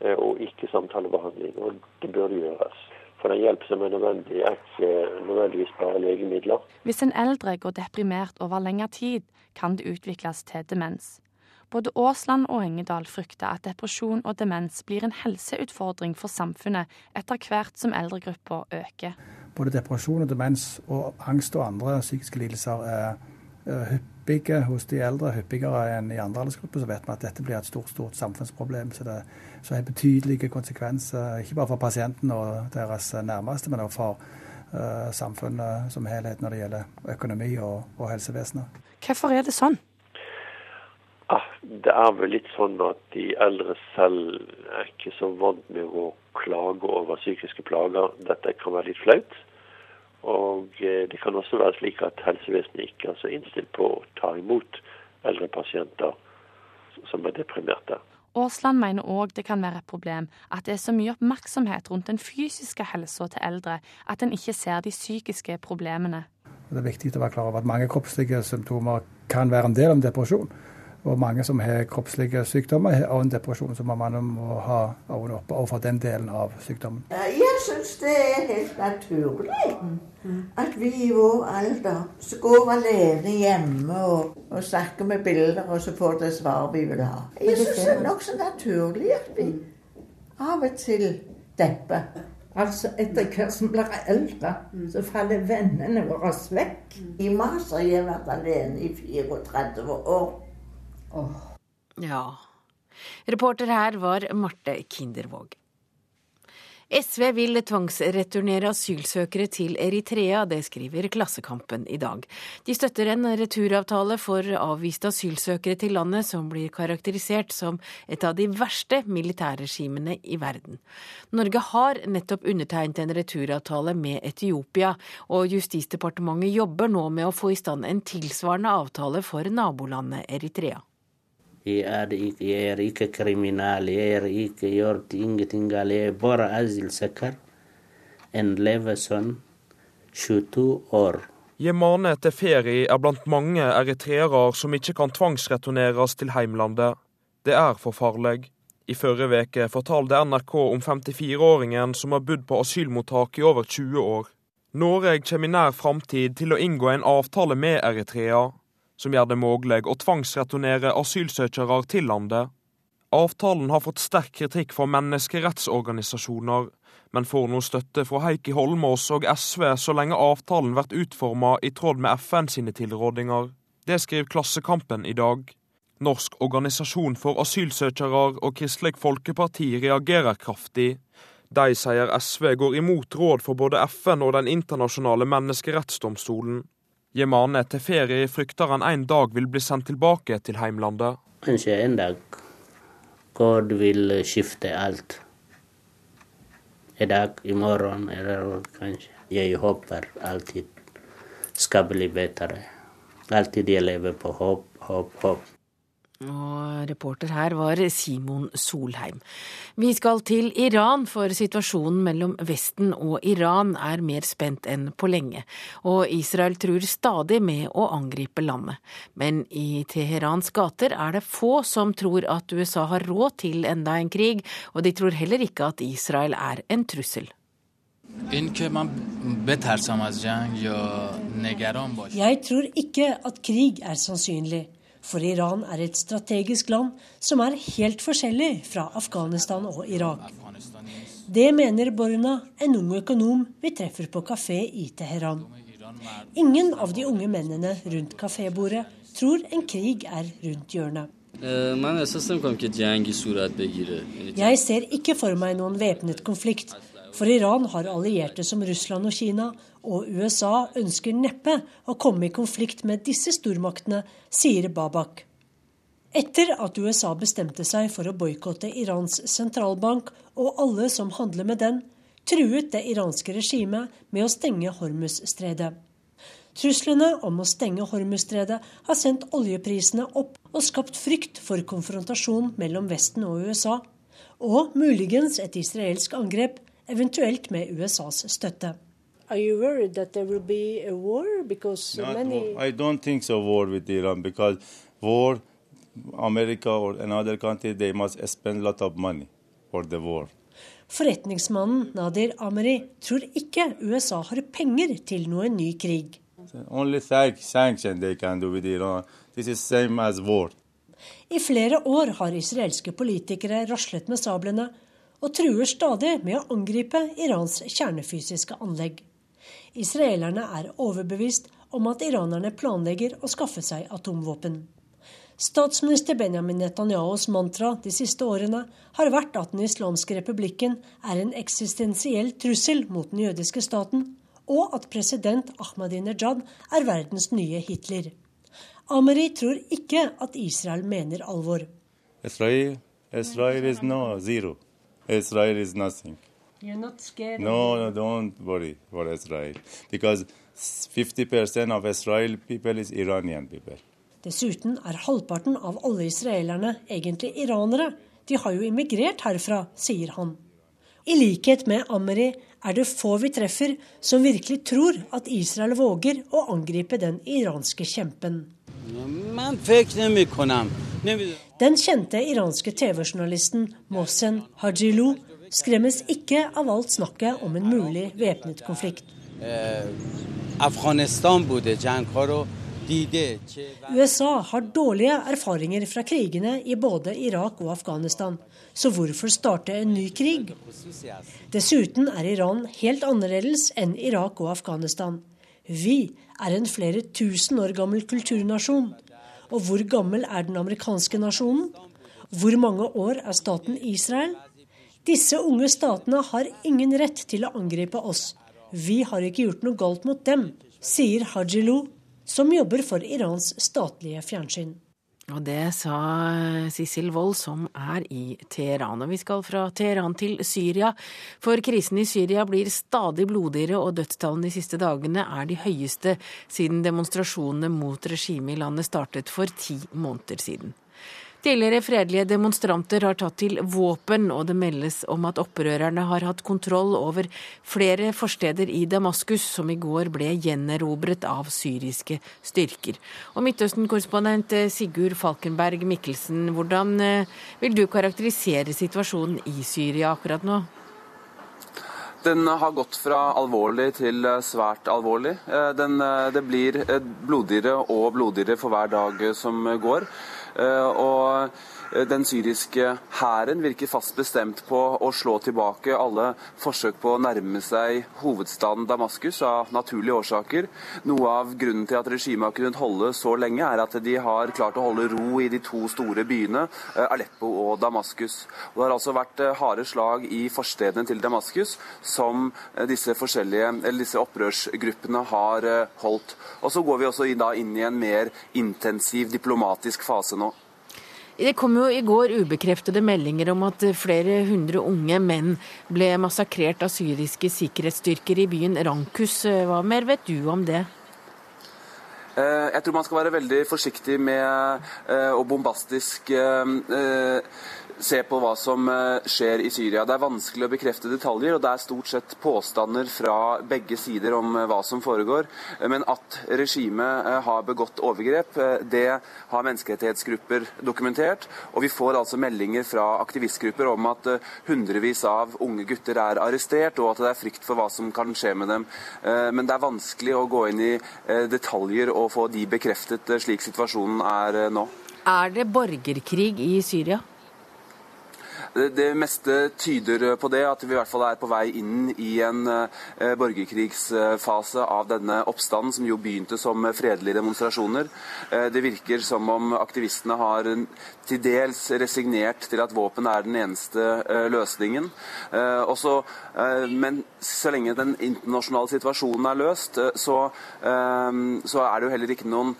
eh, og ikke samtalebehandling. Og det bør gjøres for den hjelp som er nødvendig, er ikke nødvendigvis bare legemidler. Hvis en eldre går deprimert over lengre tid, kan det utvikles til demens. Både Aasland og Engedal frykter at depresjon og demens blir en helseutfordring for samfunnet etter hvert som eldregruppa øker. Både depresjon og demens og angst og andre psykiske lidelser er hyppige hos de eldre, hyppigere enn i andre aldersgrupper, så vet vi at dette blir et stort stort samfunnsproblem. Så det så har betydelige konsekvenser, ikke bare for pasienten og deres nærmeste, men også for uh, samfunnet som helhet når det gjelder økonomi og, og helsevesenet. Hvorfor er det sånn? Ah, det er vel litt sånn at de eldre selv er ikke så vant med å klage over psykiske plager. Dette kan være litt flaut. Og eh, det kan også være slik at helsevesenet ikke er så innstilt på å ta imot eldre pasienter som er deprimerte. Aasland mener òg det kan være et problem at det er så mye oppmerksomhet rundt den fysiske helsa til eldre at en ikke ser de psykiske problemene. Det er viktig å være klar over at mange kroppslige symptomer kan være en del av en depresjon. Og mange som har kroppslige sykdommer, har også en depresjon, så man må ha øynene oppe overfor den delen av sykdommen. Jeg syns det er helt naturlig at vi i vår alder så går alene hjemme og, og snakker med bilder, og så får det svar vi vil ha. Jeg syns det er nokså naturlig at vi av og til depper. Altså, etter hvert som blir eldre, så faller vennene våre vekk. I mars har jeg vært alene i 34 år. Oh. Ja. Reporter her var Marte Kindervåg. SV vil tvangsreturnere asylsøkere til Eritrea, det skriver Klassekampen i dag. De støtter en returavtale for avviste asylsøkere til landet som blir karakterisert som et av de verste militærregimene i verden. Norge har nettopp undertegnet en returavtale med Etiopia, og Justisdepartementet jobber nå med å få i stand en tilsvarende avtale for nabolandet Eritrea. Jeg er, ikke, jeg er ikke kriminell, jeg har ikke gjort ingenting galt. Jeg er bare asylsøker. En levesønn, 22 år. Jemane ferie er blant mange eritreere som ikke kan tvangsreturneres til heimlandet. Det er for farlig. I forrige uke fortalte NRK om 54-åringen som har bodd på asylmottak i over 20 år. Norge kommer i nær framtid til å inngå en avtale med Eritrea som gjør det mulig å tvangsreturnere asylsøkere til landet. Avtalen har fått sterk kritikk fra menneskerettsorganisasjoner, men får nå støtte fra Heikki Holmås og SV så lenge avtalen blir utforma i tråd med FN sine tilrådinger. Det skriver Klassekampen i dag. Norsk organisasjon for asylsøkere og Kristelig Folkeparti reagerer kraftig. De sier SV går imot råd for både FN og Den internasjonale menneskerettsdomstolen. Jemane Teferi frykter han en dag vil bli sendt tilbake til heimlandet. Kanskje en dag God vil skifte alt. I dag, i morgen eller kanskje. Jeg håper alltid skal bli bedre. Alltid jeg lever på håp, håp, håp. Og reporter her var Simon Solheim. Vi skal til Iran, for situasjonen mellom Vesten og Iran er mer spent enn på lenge. Og Israel truer stadig med å angripe landet. Men i Teherans gater er det få som tror at USA har råd til enda en krig, og de tror heller ikke at Israel er en trussel. Jeg tror ikke at krig er sannsynlig. For Iran er et strategisk land som er helt forskjellig fra Afghanistan og Irak. Det mener Borna, en ung økonom vi treffer på kafé i Teheran. Ingen av de unge mennene rundt kafébordet tror en krig er rundt hjørnet. Jeg ser ikke for meg noen væpnet konflikt, for Iran har allierte som Russland og Kina, og USA ønsker neppe å komme i konflikt med disse stormaktene, sier Babak. Etter at USA bestemte seg for å boikotte Irans sentralbank og alle som handler med den, truet det iranske regimet med å stenge Hormuz-stredet. Truslene om å stenge Hormuz-stredet har sendt oljeprisene opp og skapt frykt for konfrontasjon mellom Vesten og USA, og muligens et israelsk angrep, eventuelt med USAs støtte. Are you worried that there will be a war? Because Not many. war. I don't think so. War with Iran because war, America or another country, they must spend a lot of money for the war. Forretningsmannen Nadir Ameri tror ikke USA har penger til noen ny krig. Only thank, sanction they can do with Iran. This is same as war. I flere år har israelske politikere raslet med sablene og truer stadig med å angripe Irans kjernefysiske anlegg. Israelerne er overbevist om at iranerne planlegger å skaffe seg atomvåpen. Statsminister Benjamin Netanyahus mantra de siste årene har vært at den islamske republikken er en eksistensiell trussel mot den jødiske staten, og at president Ahmadinejad er verdens nye Hitler. Ameri tror ikke at Israel mener alvor. Israel, Israel is no zero. Israel is nothing. You're not scared No, no, don't worry for Israel. Because 50% of Israel people is Iranian people. Dessuten er halvparten av alle israelerne egentlig iranere. De har jo immigrert herfra, sier han. I likhet med Ameri er det få vi treffer som virkelig tror at Israel våger å angripe den iranske kjempen. Den kjente iranske TV-journalisten Mohsen Hajilu skremmes ikke av alt snakket om en mulig væpnet konflikt. USA har dårlige erfaringer fra krigene i både Irak og Afghanistan, så hvorfor starte en ny krig? Dessuten er Iran helt annerledes enn Irak og Afghanistan. Vi er en flere tusen år gammel kulturnasjon. Og hvor gammel er den amerikanske nasjonen? Hvor mange år er staten Israel? Disse unge statene har ingen rett til å angripe oss. Vi har ikke gjort noe galt mot dem, sier Hajilu, som jobber for Irans statlige fjernsyn. Og det sa Sissel Wold, som er i Teheran. Og vi skal fra Teheran til Syria, for krisen i Syria blir stadig blodigere, og dødstallene de siste dagene er de høyeste siden demonstrasjonene mot regimet i landet startet for ti måneder siden. Tidligere fredelige demonstranter har tatt til våpen, og det meldes om at opprørerne har hatt kontroll over flere forsteder i Damaskus, som i går ble gjenerobret av syriske styrker. Og Midtøsten-korrespondent Sigurd Falkenberg Mikkelsen, hvordan eh, vil du karakterisere situasjonen i Syria akkurat nå? Den har gått fra alvorlig til svært alvorlig. Eh, den, eh, det blir blodigere og blodigere for hver dag som går. Og den syriske hæren virker fast bestemt på å slå tilbake alle forsøk på å nærme seg hovedstaden Damaskus av naturlige årsaker. Noe av grunnen til at regimet har kunnet holde så lenge, er at de har klart å holde ro i de to store byene, Aleppo og Damaskus. Og det har altså vært harde slag i forstedene til Damaskus som disse, disse opprørsgruppene har holdt. Og så går vi også inn i en mer intensiv diplomatisk fase nå. Det kom jo i går ubekreftede meldinger om at flere hundre unge menn ble massakrert av syriske sikkerhetsstyrker i byen Rankus. Hva mer vet du om det? Jeg tror man skal være veldig forsiktig med å bombastisk se på hva som skjer i Syria. Det er vanskelig å bekrefte detaljer, og det er stort sett påstander fra begge sider om hva som foregår. Men at regimet har begått overgrep, det har menneskerettighetsgrupper dokumentert. Og vi får altså meldinger fra aktivistgrupper om at hundrevis av unge gutter er arrestert, og at det er frykt for hva som kan skje med dem. Men det er vanskelig å gå inn i detaljer og få de bekreftet slik situasjonen er nå. Er det borgerkrig i Syria? Det meste tyder på det, at vi i hvert fall er på vei inn i en borgerkrigsfase av denne oppstanden, som jo begynte som fredelige demonstrasjoner. Det virker som om aktivistene har til dels resignert til at våpen er den eneste løsningen. Også, men så lenge den internasjonale situasjonen er løst, så, så er det jo heller ikke noen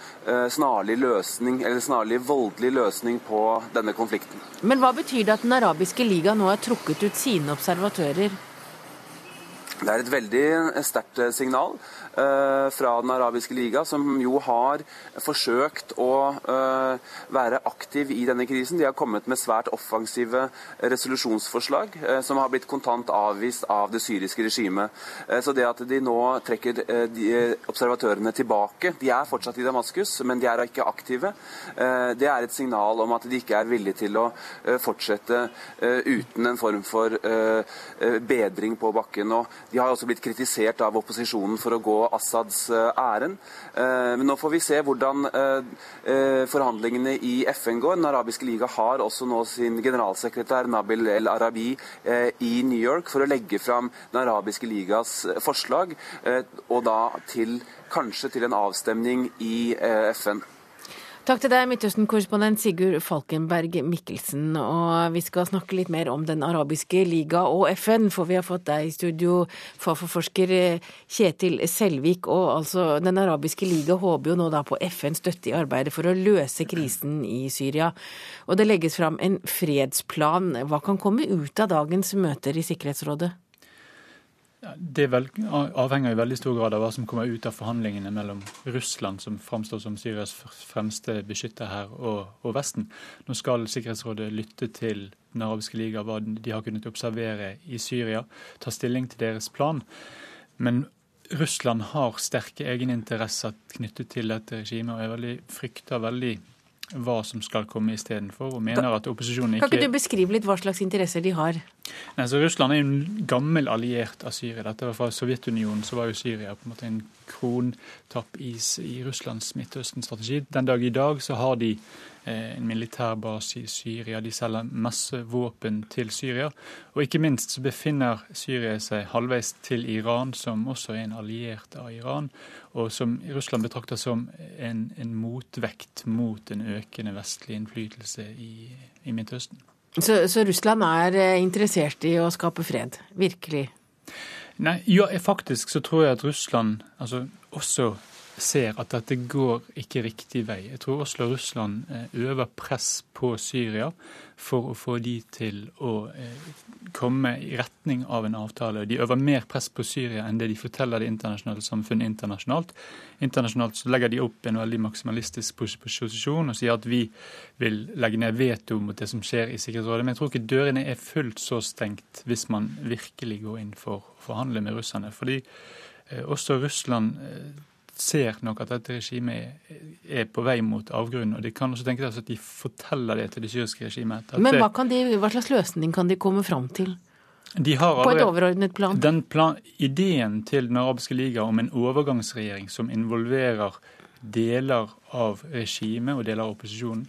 snarlig løsning, eller snarlig voldelig løsning på denne konflikten. Men hva betyr det at Den arabiske liga nå har trukket ut sine observatører? Det er et veldig sterkt signal fra Den arabiske liga, som jo har forsøkt å være aktiv i denne krisen. De har kommet med svært offensive resolusjonsforslag, som har blitt kontant avvist av det syriske regimet. Så det at de nå trekker observatørene tilbake De er fortsatt i Damaskus, men de er ikke aktive. Det er et signal om at de ikke er villige til å fortsette uten en form for bedring på bakken. Og de har også blitt kritisert av opposisjonen for å gå Assads ærend. Men nå får vi se hvordan forhandlingene i FN går. Den arabiske liga har også nå sin generalsekretær Nabil El Arabi i New York for å legge fram Den arabiske ligas forslag, og da til kanskje til en avstemning i FN. Takk til deg, Midtøsten-korrespondent Sigurd Falkenberg Mikkelsen. Og vi skal snakke litt mer om Den arabiske liga og FN, for vi har fått deg i studio, Fafo-forsker Kjetil Selvik. Og altså, Den arabiske liga håper jo nå da på FNs støtte i arbeidet for å løse krisen i Syria. Og det legges fram en fredsplan. Hva kan komme ut av dagens møter i Sikkerhetsrådet? Det vel, avhenger i veldig stor grad av hva som kommer ut av forhandlingene mellom Russland, som framstår som Syrias fremste beskytter her, og, og, Vesten. Nå skal Sikkerhetsrådet lytte til Den arabiske liga, hva de har kunnet observere i Syria, ta stilling til deres plan. Men Russland har sterke egeninteresser knyttet til dette regimet, og jeg veldig, frykter veldig hva som skal komme istedenfor, og mener at opposisjonen ikke Kan ikke du beskrive litt hva slags interesser de har? Nei, så Russland er jo en gammel alliert av Syria. Dette var fra Sovjetunionen, så var jo Syria på en måte en krontappis i Russlands Midtøsten-strategi. Den dag i dag så har de Eh, en militærbase i Syria. De selger masse våpen til Syria. Og ikke minst så befinner Syria seg halvveis til Iran, som også er en alliert av Iran, og som Russland betrakter som en, en motvekt mot en økende vestlig innflytelse i, i Midtøsten. Så, så Russland er eh, interessert i å skape fred? Virkelig? Nei, ja, faktisk så tror jeg at Russland altså, også ser at dette går ikke riktig vei. Jeg tror Oslo og Russland eh, øver press på Syria for å få de til å eh, komme i retning av en avtale. De øver mer press på Syria enn det de forteller det internasjonale samfunnet internasjonalt. Internasjonalt så legger de opp en veldig maksimalistisk posisjon og sier at vi vil legge ned veto mot det som skjer i Sikkerhetsrådet. Men jeg tror ikke dørene er fullt så stengt hvis man virkelig går inn for å forhandle med russerne. fordi eh, også Russland ser nok at dette regimet er på vei mot avgrunnen. Og de kan også tenke seg at de forteller det til det syriske regimet. Men hva, de, hva, slags løsning kan de komme fram til? De har på et overordnet plan? Den plan, Ideen til Den arabiske liga om en overgangsregjering som involverer deler av regimet og deler av opposisjonen,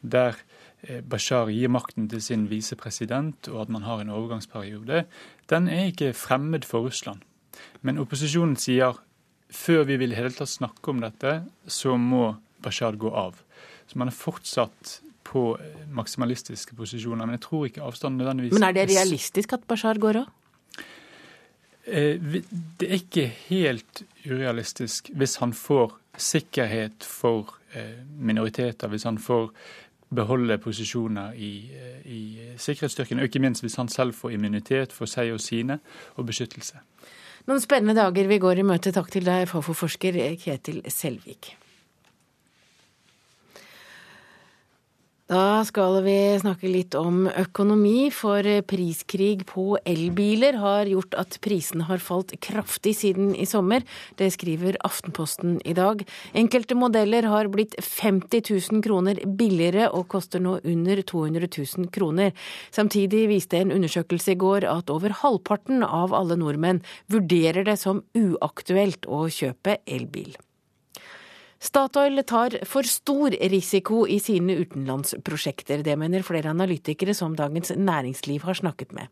der eh, Bashar gir makten til sin visepresident, og at man har en overgangsperiode, den er ikke fremmed for Russland. Men opposisjonen sier før vi vil i hele tatt snakke om dette, så må Bashar gå av. Så man er fortsatt på maksimalistiske posisjoner. Men jeg tror ikke avstanden nødvendigvis Men er det realistisk at Bashar går av? Eh, det er ikke helt urealistisk hvis han får sikkerhet for eh, minoriteter, hvis han får beholde posisjoner i, eh, i sikkerhetsstyrken, og ikke minst hvis han selv får immunitet for seg og sine, og beskyttelse. Noen spennende dager vi går i møte. Takk til deg, Fafo-forsker Ketil Selvik. Da skal vi snakke litt om økonomi, for priskrig på elbiler har gjort at prisene har falt kraftig siden i sommer. Det skriver Aftenposten i dag. Enkelte modeller har blitt 50 000 kroner billigere og koster nå under 200 000 kroner. Samtidig viste en undersøkelse i går at over halvparten av alle nordmenn vurderer det som uaktuelt å kjøpe elbil. Statoil tar for stor risiko i sine utenlandsprosjekter. Det mener flere analytikere som Dagens Næringsliv har snakket med.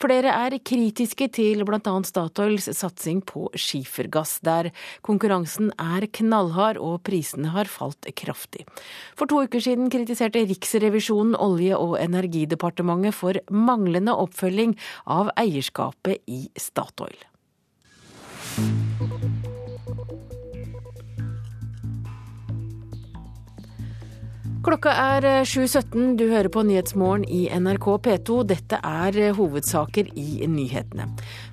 Flere er kritiske til bl.a. Statoils satsing på skifergass, der konkurransen er knallhard og prisene har falt kraftig. For to uker siden kritiserte Riksrevisjonen Olje- og energidepartementet for manglende oppfølging av eierskapet i Statoil. Klokka er 7.17. Eh, du hører på Nyhetsmorgen i NRK P2. Dette er eh, hovedsaker i nyhetene.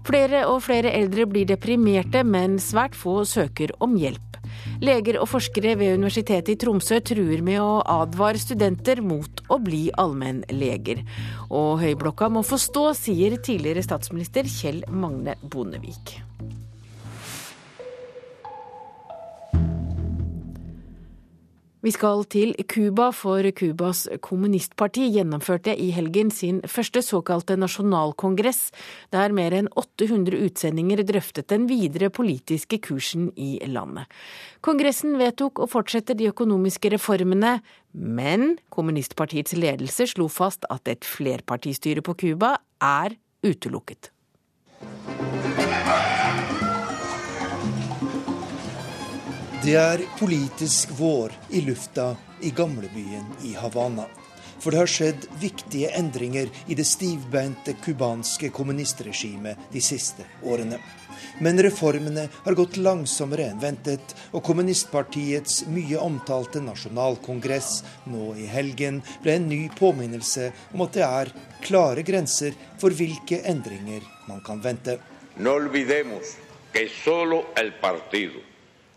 Flere og flere eldre blir deprimerte, men svært få søker om hjelp. Leger og forskere ved Universitetet i Tromsø truer med å advare studenter mot å bli allmennleger. Og Høyblokka må få stå, sier tidligere statsminister Kjell Magne Bondevik. Vi skal til Cuba, for Cubas kommunistparti gjennomførte i helgen sin første såkalte nasjonalkongress, der mer enn 800 utsendinger drøftet den videre politiske kursen i landet. Kongressen vedtok å fortsette de økonomiske reformene, men kommunistpartiets ledelse slo fast at et flerpartistyre på Cuba er utelukket. Det er politisk vår i lufta i gamlebyen i Havana. For det har skjedd viktige endringer i det stivbeinte cubanske kommunistregimet de siste årene. Men reformene har gått langsommere enn ventet, og kommunistpartiets mye omtalte nasjonalkongress nå i helgen ble en ny påminnelse om at det er klare grenser for hvilke endringer man kan vente. No olvidemos que solo el partido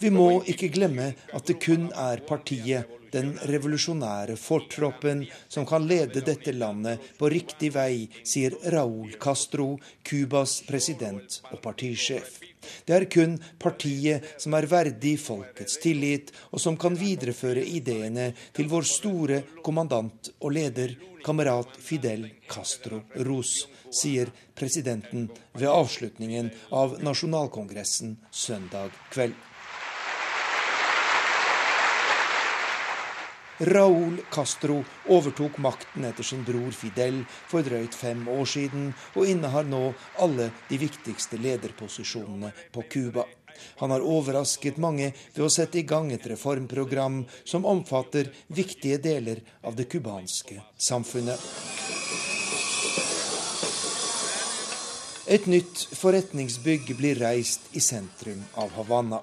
vi må ikke glemme at det kun er partiet, den revolusjonære fortroppen, som kan lede dette landet på riktig vei, sier Raúl Castro, Cubas president og partisjef. Det er kun partiet som er verdig folkets tillit, og som kan videreføre ideene til vår store kommandant og leder, kamerat Fidel Castro Ros, sier presidenten ved avslutningen av nasjonalkongressen søndag kveld. Raúl Castro overtok makten etter sin bror Fidel for drøyt fem år siden, og innehar nå alle de viktigste lederposisjonene på Cuba. Han har overrasket mange ved å sette i gang et reformprogram som omfatter viktige deler av det cubanske samfunnet. Et nytt forretningsbygg blir reist i sentrum av Havanna.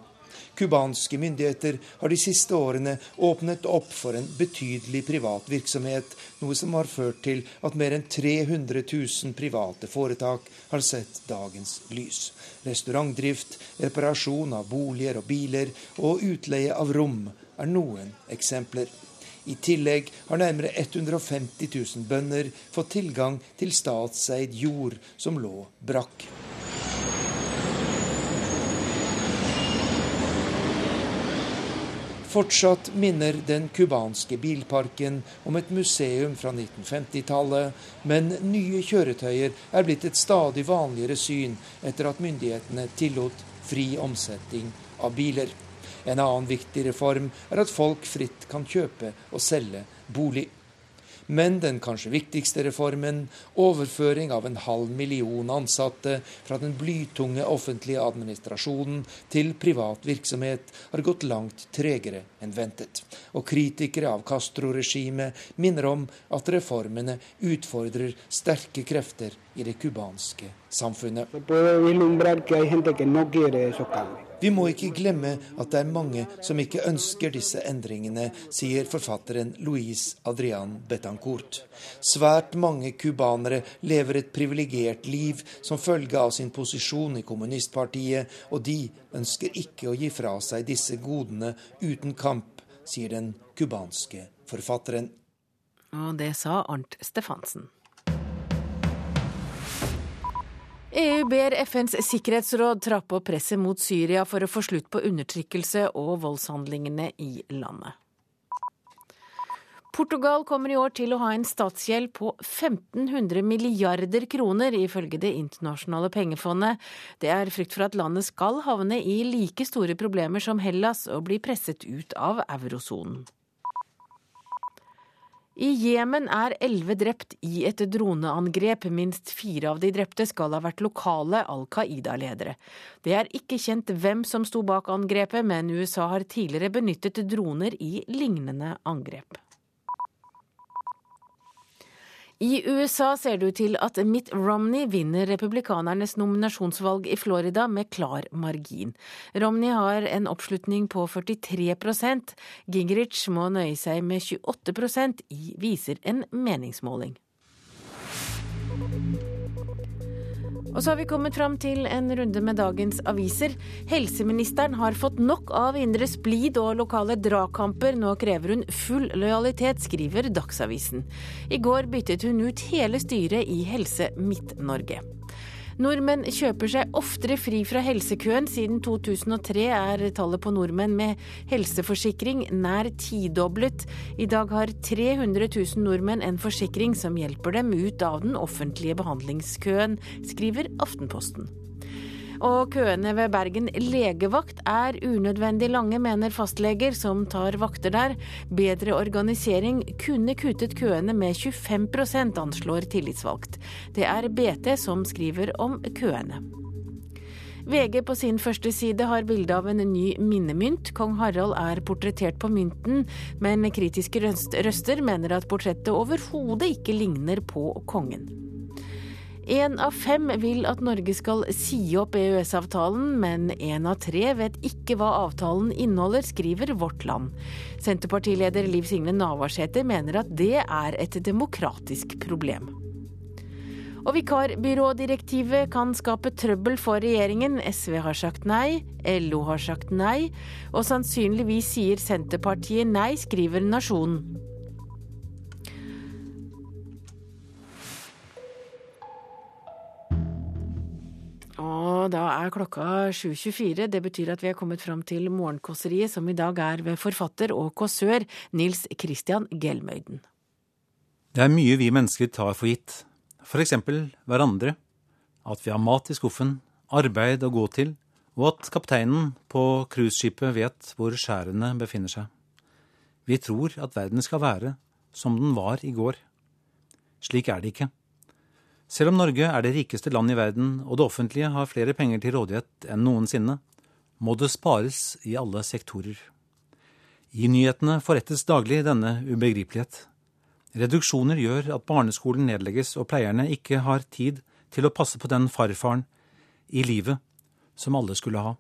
Cubanske myndigheter har de siste årene åpnet opp for en betydelig privat virksomhet, noe som har ført til at mer enn 300 000 private foretak har sett dagens lys. Restaurantdrift, reparasjon av boliger og biler og utleie av rom er noen eksempler. I tillegg har nærmere 150 000 bønder fått tilgang til statseid jord som lå brakk. Fortsatt minner den cubanske bilparken om et museum fra 1950-tallet, men nye kjøretøyer er blitt et stadig vanligere syn etter at myndighetene tillot fri omsetning av biler. En annen viktig reform er at folk fritt kan kjøpe og selge bolig. Men den kanskje viktigste reformen, overføring av en halv million ansatte fra den blytunge offentlige administrasjonen til privat virksomhet, har gått langt tregere enn ventet. Og kritikere av Castro-regimet minner om at reformene utfordrer sterke krefter i det cubanske samfunnet. Vi må ikke glemme at det er mange som ikke ønsker disse endringene, sier forfatteren Luis Adrian Betancourt. Svært mange cubanere lever et privilegert liv som følge av sin posisjon i kommunistpartiet, og de ønsker ikke å gi fra seg disse godene uten kamp, sier den cubanske forfatteren. Og det sa Arnt Stefansen. EU ber FNs sikkerhetsråd trappe opp presset mot Syria for å få slutt på undertrykkelse og voldshandlingene i landet. Portugal kommer i år til å ha en statsgjeld på 1500 milliarder kroner, ifølge Det internasjonale pengefondet. Det er frykt for at landet skal havne i like store problemer som Hellas og bli presset ut av eurosonen. I Jemen er elleve drept i et droneangrep. Minst fire av de drepte skal ha vært lokale Al Qaida-ledere. Det er ikke kjent hvem som sto bak angrepet, men USA har tidligere benyttet droner i lignende angrep. I USA ser det ut til at Mitt Romney vinner republikanernes nominasjonsvalg i Florida med klar margin. Romney har en oppslutning på 43% Gingrich må nøye seg med 28% i viser en meningsmåling. Og så har vi kommet fram til en runde med dagens aviser. Helseministeren har fått nok av indre splid og lokale dragkamper. Nå krever hun full lojalitet, skriver Dagsavisen. I går byttet hun ut hele styret i Helse Midt-Norge. Nordmenn kjøper seg oftere fri fra helsekøen. Siden 2003 er tallet på nordmenn med helseforsikring nær tidoblet. I dag har 300 000 nordmenn en forsikring som hjelper dem ut av den offentlige behandlingskøen, skriver Aftenposten. Og køene ved Bergen legevakt er unødvendig lange, mener fastleger som tar vakter der. Bedre organisering kunne kuttet køene med 25% anslår tillitsvalgt. Det er BT som skriver om køene. VG på sin første side har bilde av en ny minnemynt. Kong Harald er portrettert på mynten, men kritiske røster mener at portrettet overhodet ikke ligner på kongen. Én av fem vil at Norge skal si opp EØS-avtalen, men én av tre vet ikke hva avtalen inneholder, skriver Vårt Land. Senterpartileder Liv Signe Navarsete mener at det er et demokratisk problem. Og vikarbyrådirektivet kan skape trøbbel for regjeringen. SV har sagt nei, LO har sagt nei, og sannsynligvis sier Senterpartiet nei, skriver Nasjonen. Og da er klokka 7.24. Det betyr at vi er kommet fram til Morgenkåseriet, som i dag er ved forfatter og kåsør Nils Christian Gelmøyden. Det er mye vi mennesker tar for gitt. For eksempel hverandre. At vi har mat i skuffen, arbeid å gå til, og at kapteinen på cruiseskipet vet hvor skjærene befinner seg. Vi tror at verden skal være som den var i går. Slik er det ikke. Selv om Norge er det rikeste land i verden, og det offentlige har flere penger til rådighet enn noensinne, må det spares i alle sektorer. I nyhetene forrettes daglig denne ubegripelighet. Reduksjoner gjør at barneskolen nedlegges og pleierne ikke har tid til å passe på den farfaren i livet som alle skulle ha.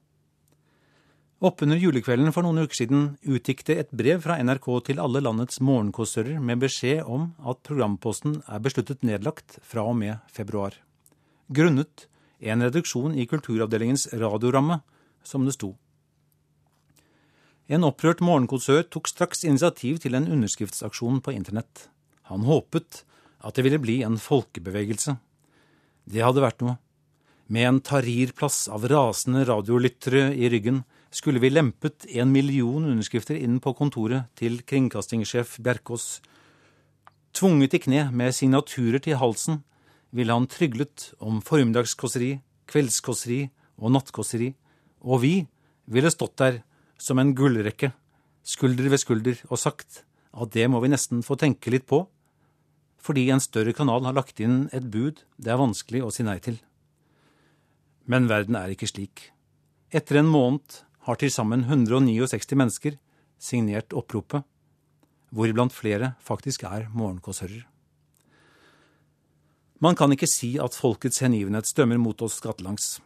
Oppunder julekvelden for noen uker siden utgikk det et brev fra NRK til alle landets morgenkåsører med beskjed om at programposten er besluttet nedlagt fra og med februar. Grunnet en reduksjon i Kulturavdelingens radioramme, som det sto. En opprørt morgenkåsør tok straks initiativ til en underskriftsaksjon på internett. Han håpet at det ville bli en folkebevegelse. Det hadde vært noe. Med en tarirplass av rasende radiolyttere i ryggen skulle vi lempet en million underskrifter inn på kontoret til kringkastingssjef Bjerkås. Tvunget i kne med signaturer til halsen ville han tryglet om formiddagskåseri, kveldskåseri og nattkåseri, og vi ville stått der som en gullrekke, skulder ved skulder, og sagt at det må vi nesten få tenke litt på, fordi en større kanal har lagt inn et bud det er vanskelig å si nei til. Men verden er ikke slik. Etter en måned har til sammen 169 mennesker signert oppropet, hvoriblant flere faktisk er morgenkåsører. Man kan ikke si at folkets hengivenhet stømmer mot oss gatelangs.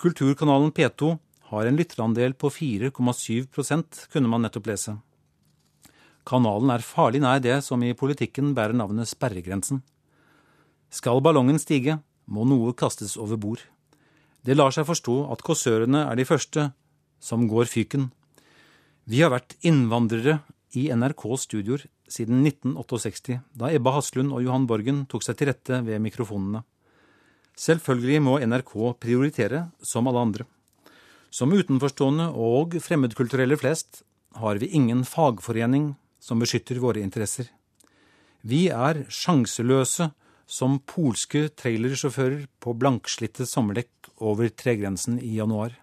Kulturkanalen P2 har en lytterandel på 4,7% kunne man nettopp lese. Kanalen er farlig nær det som i politikken bærer navnet sperregrensen. Skal ballongen stige, må noe kastes over bord. Det lar seg forstå at kåsørene er de første som går fyken. Vi har vært innvandrere i NRKs studioer siden 1968, da Ebba Haslund og Johan Borgen tok seg til rette ved mikrofonene. Selvfølgelig må NRK prioritere, som alle andre. Som utenforstående og fremmedkulturelle flest har vi ingen fagforening som beskytter våre interesser. Vi er sjanseløse som polske trailersjåfører på blankslitte sommerdekk over tregrensen i januar.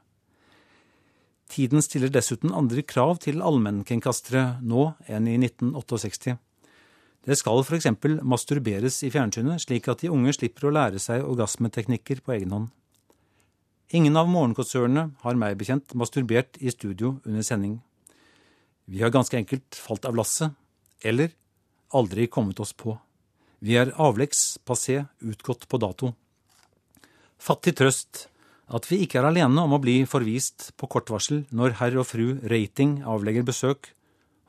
Tiden stiller dessuten andre krav til allmennkringkastere nå enn i 1968. Det skal f.eks. masturberes i fjernsynet, slik at de unge slipper å lære seg orgasmeteknikker på egen hånd. Ingen av morgenkonsernene har meg bekjent masturbert i studio under sending. Vi har ganske enkelt falt av lasset, eller aldri kommet oss på. Vi er avleggs, passé, utgått på dato. Fattig trøst at vi ikke er alene om å bli forvist på kort varsel når herr og fru Rating avlegger besøk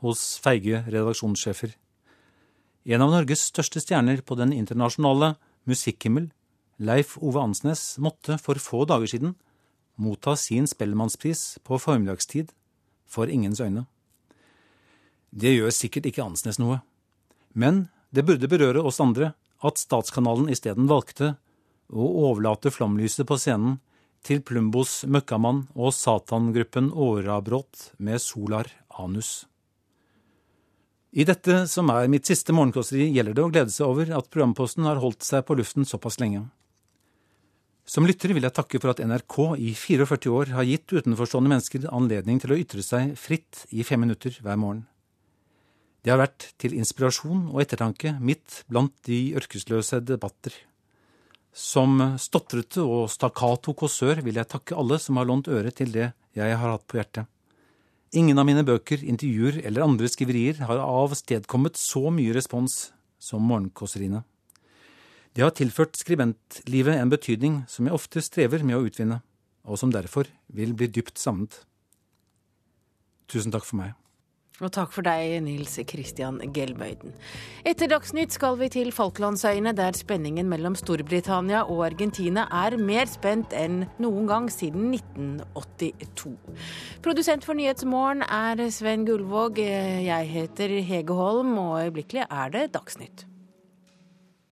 hos feige redaksjonssjefer. En av Norges største stjerner på den internasjonale musikkhimmel, Leif Ove Ansnes, måtte for få dager siden motta sin Spellemannspris på formiddagstid for ingens øyne. Det gjør sikkert ikke Ansnes noe, men det burde berøre oss andre at statskanalen isteden valgte å overlate flomlyset på scenen til Plumbos Møkkamann og satangruppen Årabrot med Solar Anus. I dette som er mitt siste morgenkåseri, gjelder det å glede seg over at programposten har holdt seg på luften såpass lenge. Som lytter vil jeg takke for at NRK i 44 år har gitt utenforstående mennesker anledning til å ytre seg fritt i fem minutter hver morgen. Det har vært til inspirasjon og ettertanke midt blant de ørkesløse debatter. Som stotrete og stakkato kåsør vil jeg takke alle som har lånt øre til det jeg har hatt på hjertet. Ingen av mine bøker, intervjuer eller andre skriverier har avstedkommet så mye respons som morgenkåseriene. De har tilført skribentlivet en betydning som jeg ofte strever med å utvinne, og som derfor vil bli dypt savnet. Tusen takk for meg. Og takk for deg, Nils Christian Gelmøyden. Etter Dagsnytt skal vi til Falklandsøyene, der spenningen mellom Storbritannia og Argentina er mer spent enn noen gang siden 1982. Produsent for Nyhetsmorgen er Sven Gullvåg. Jeg heter Hege Holm, og øyeblikkelig er det Dagsnytt.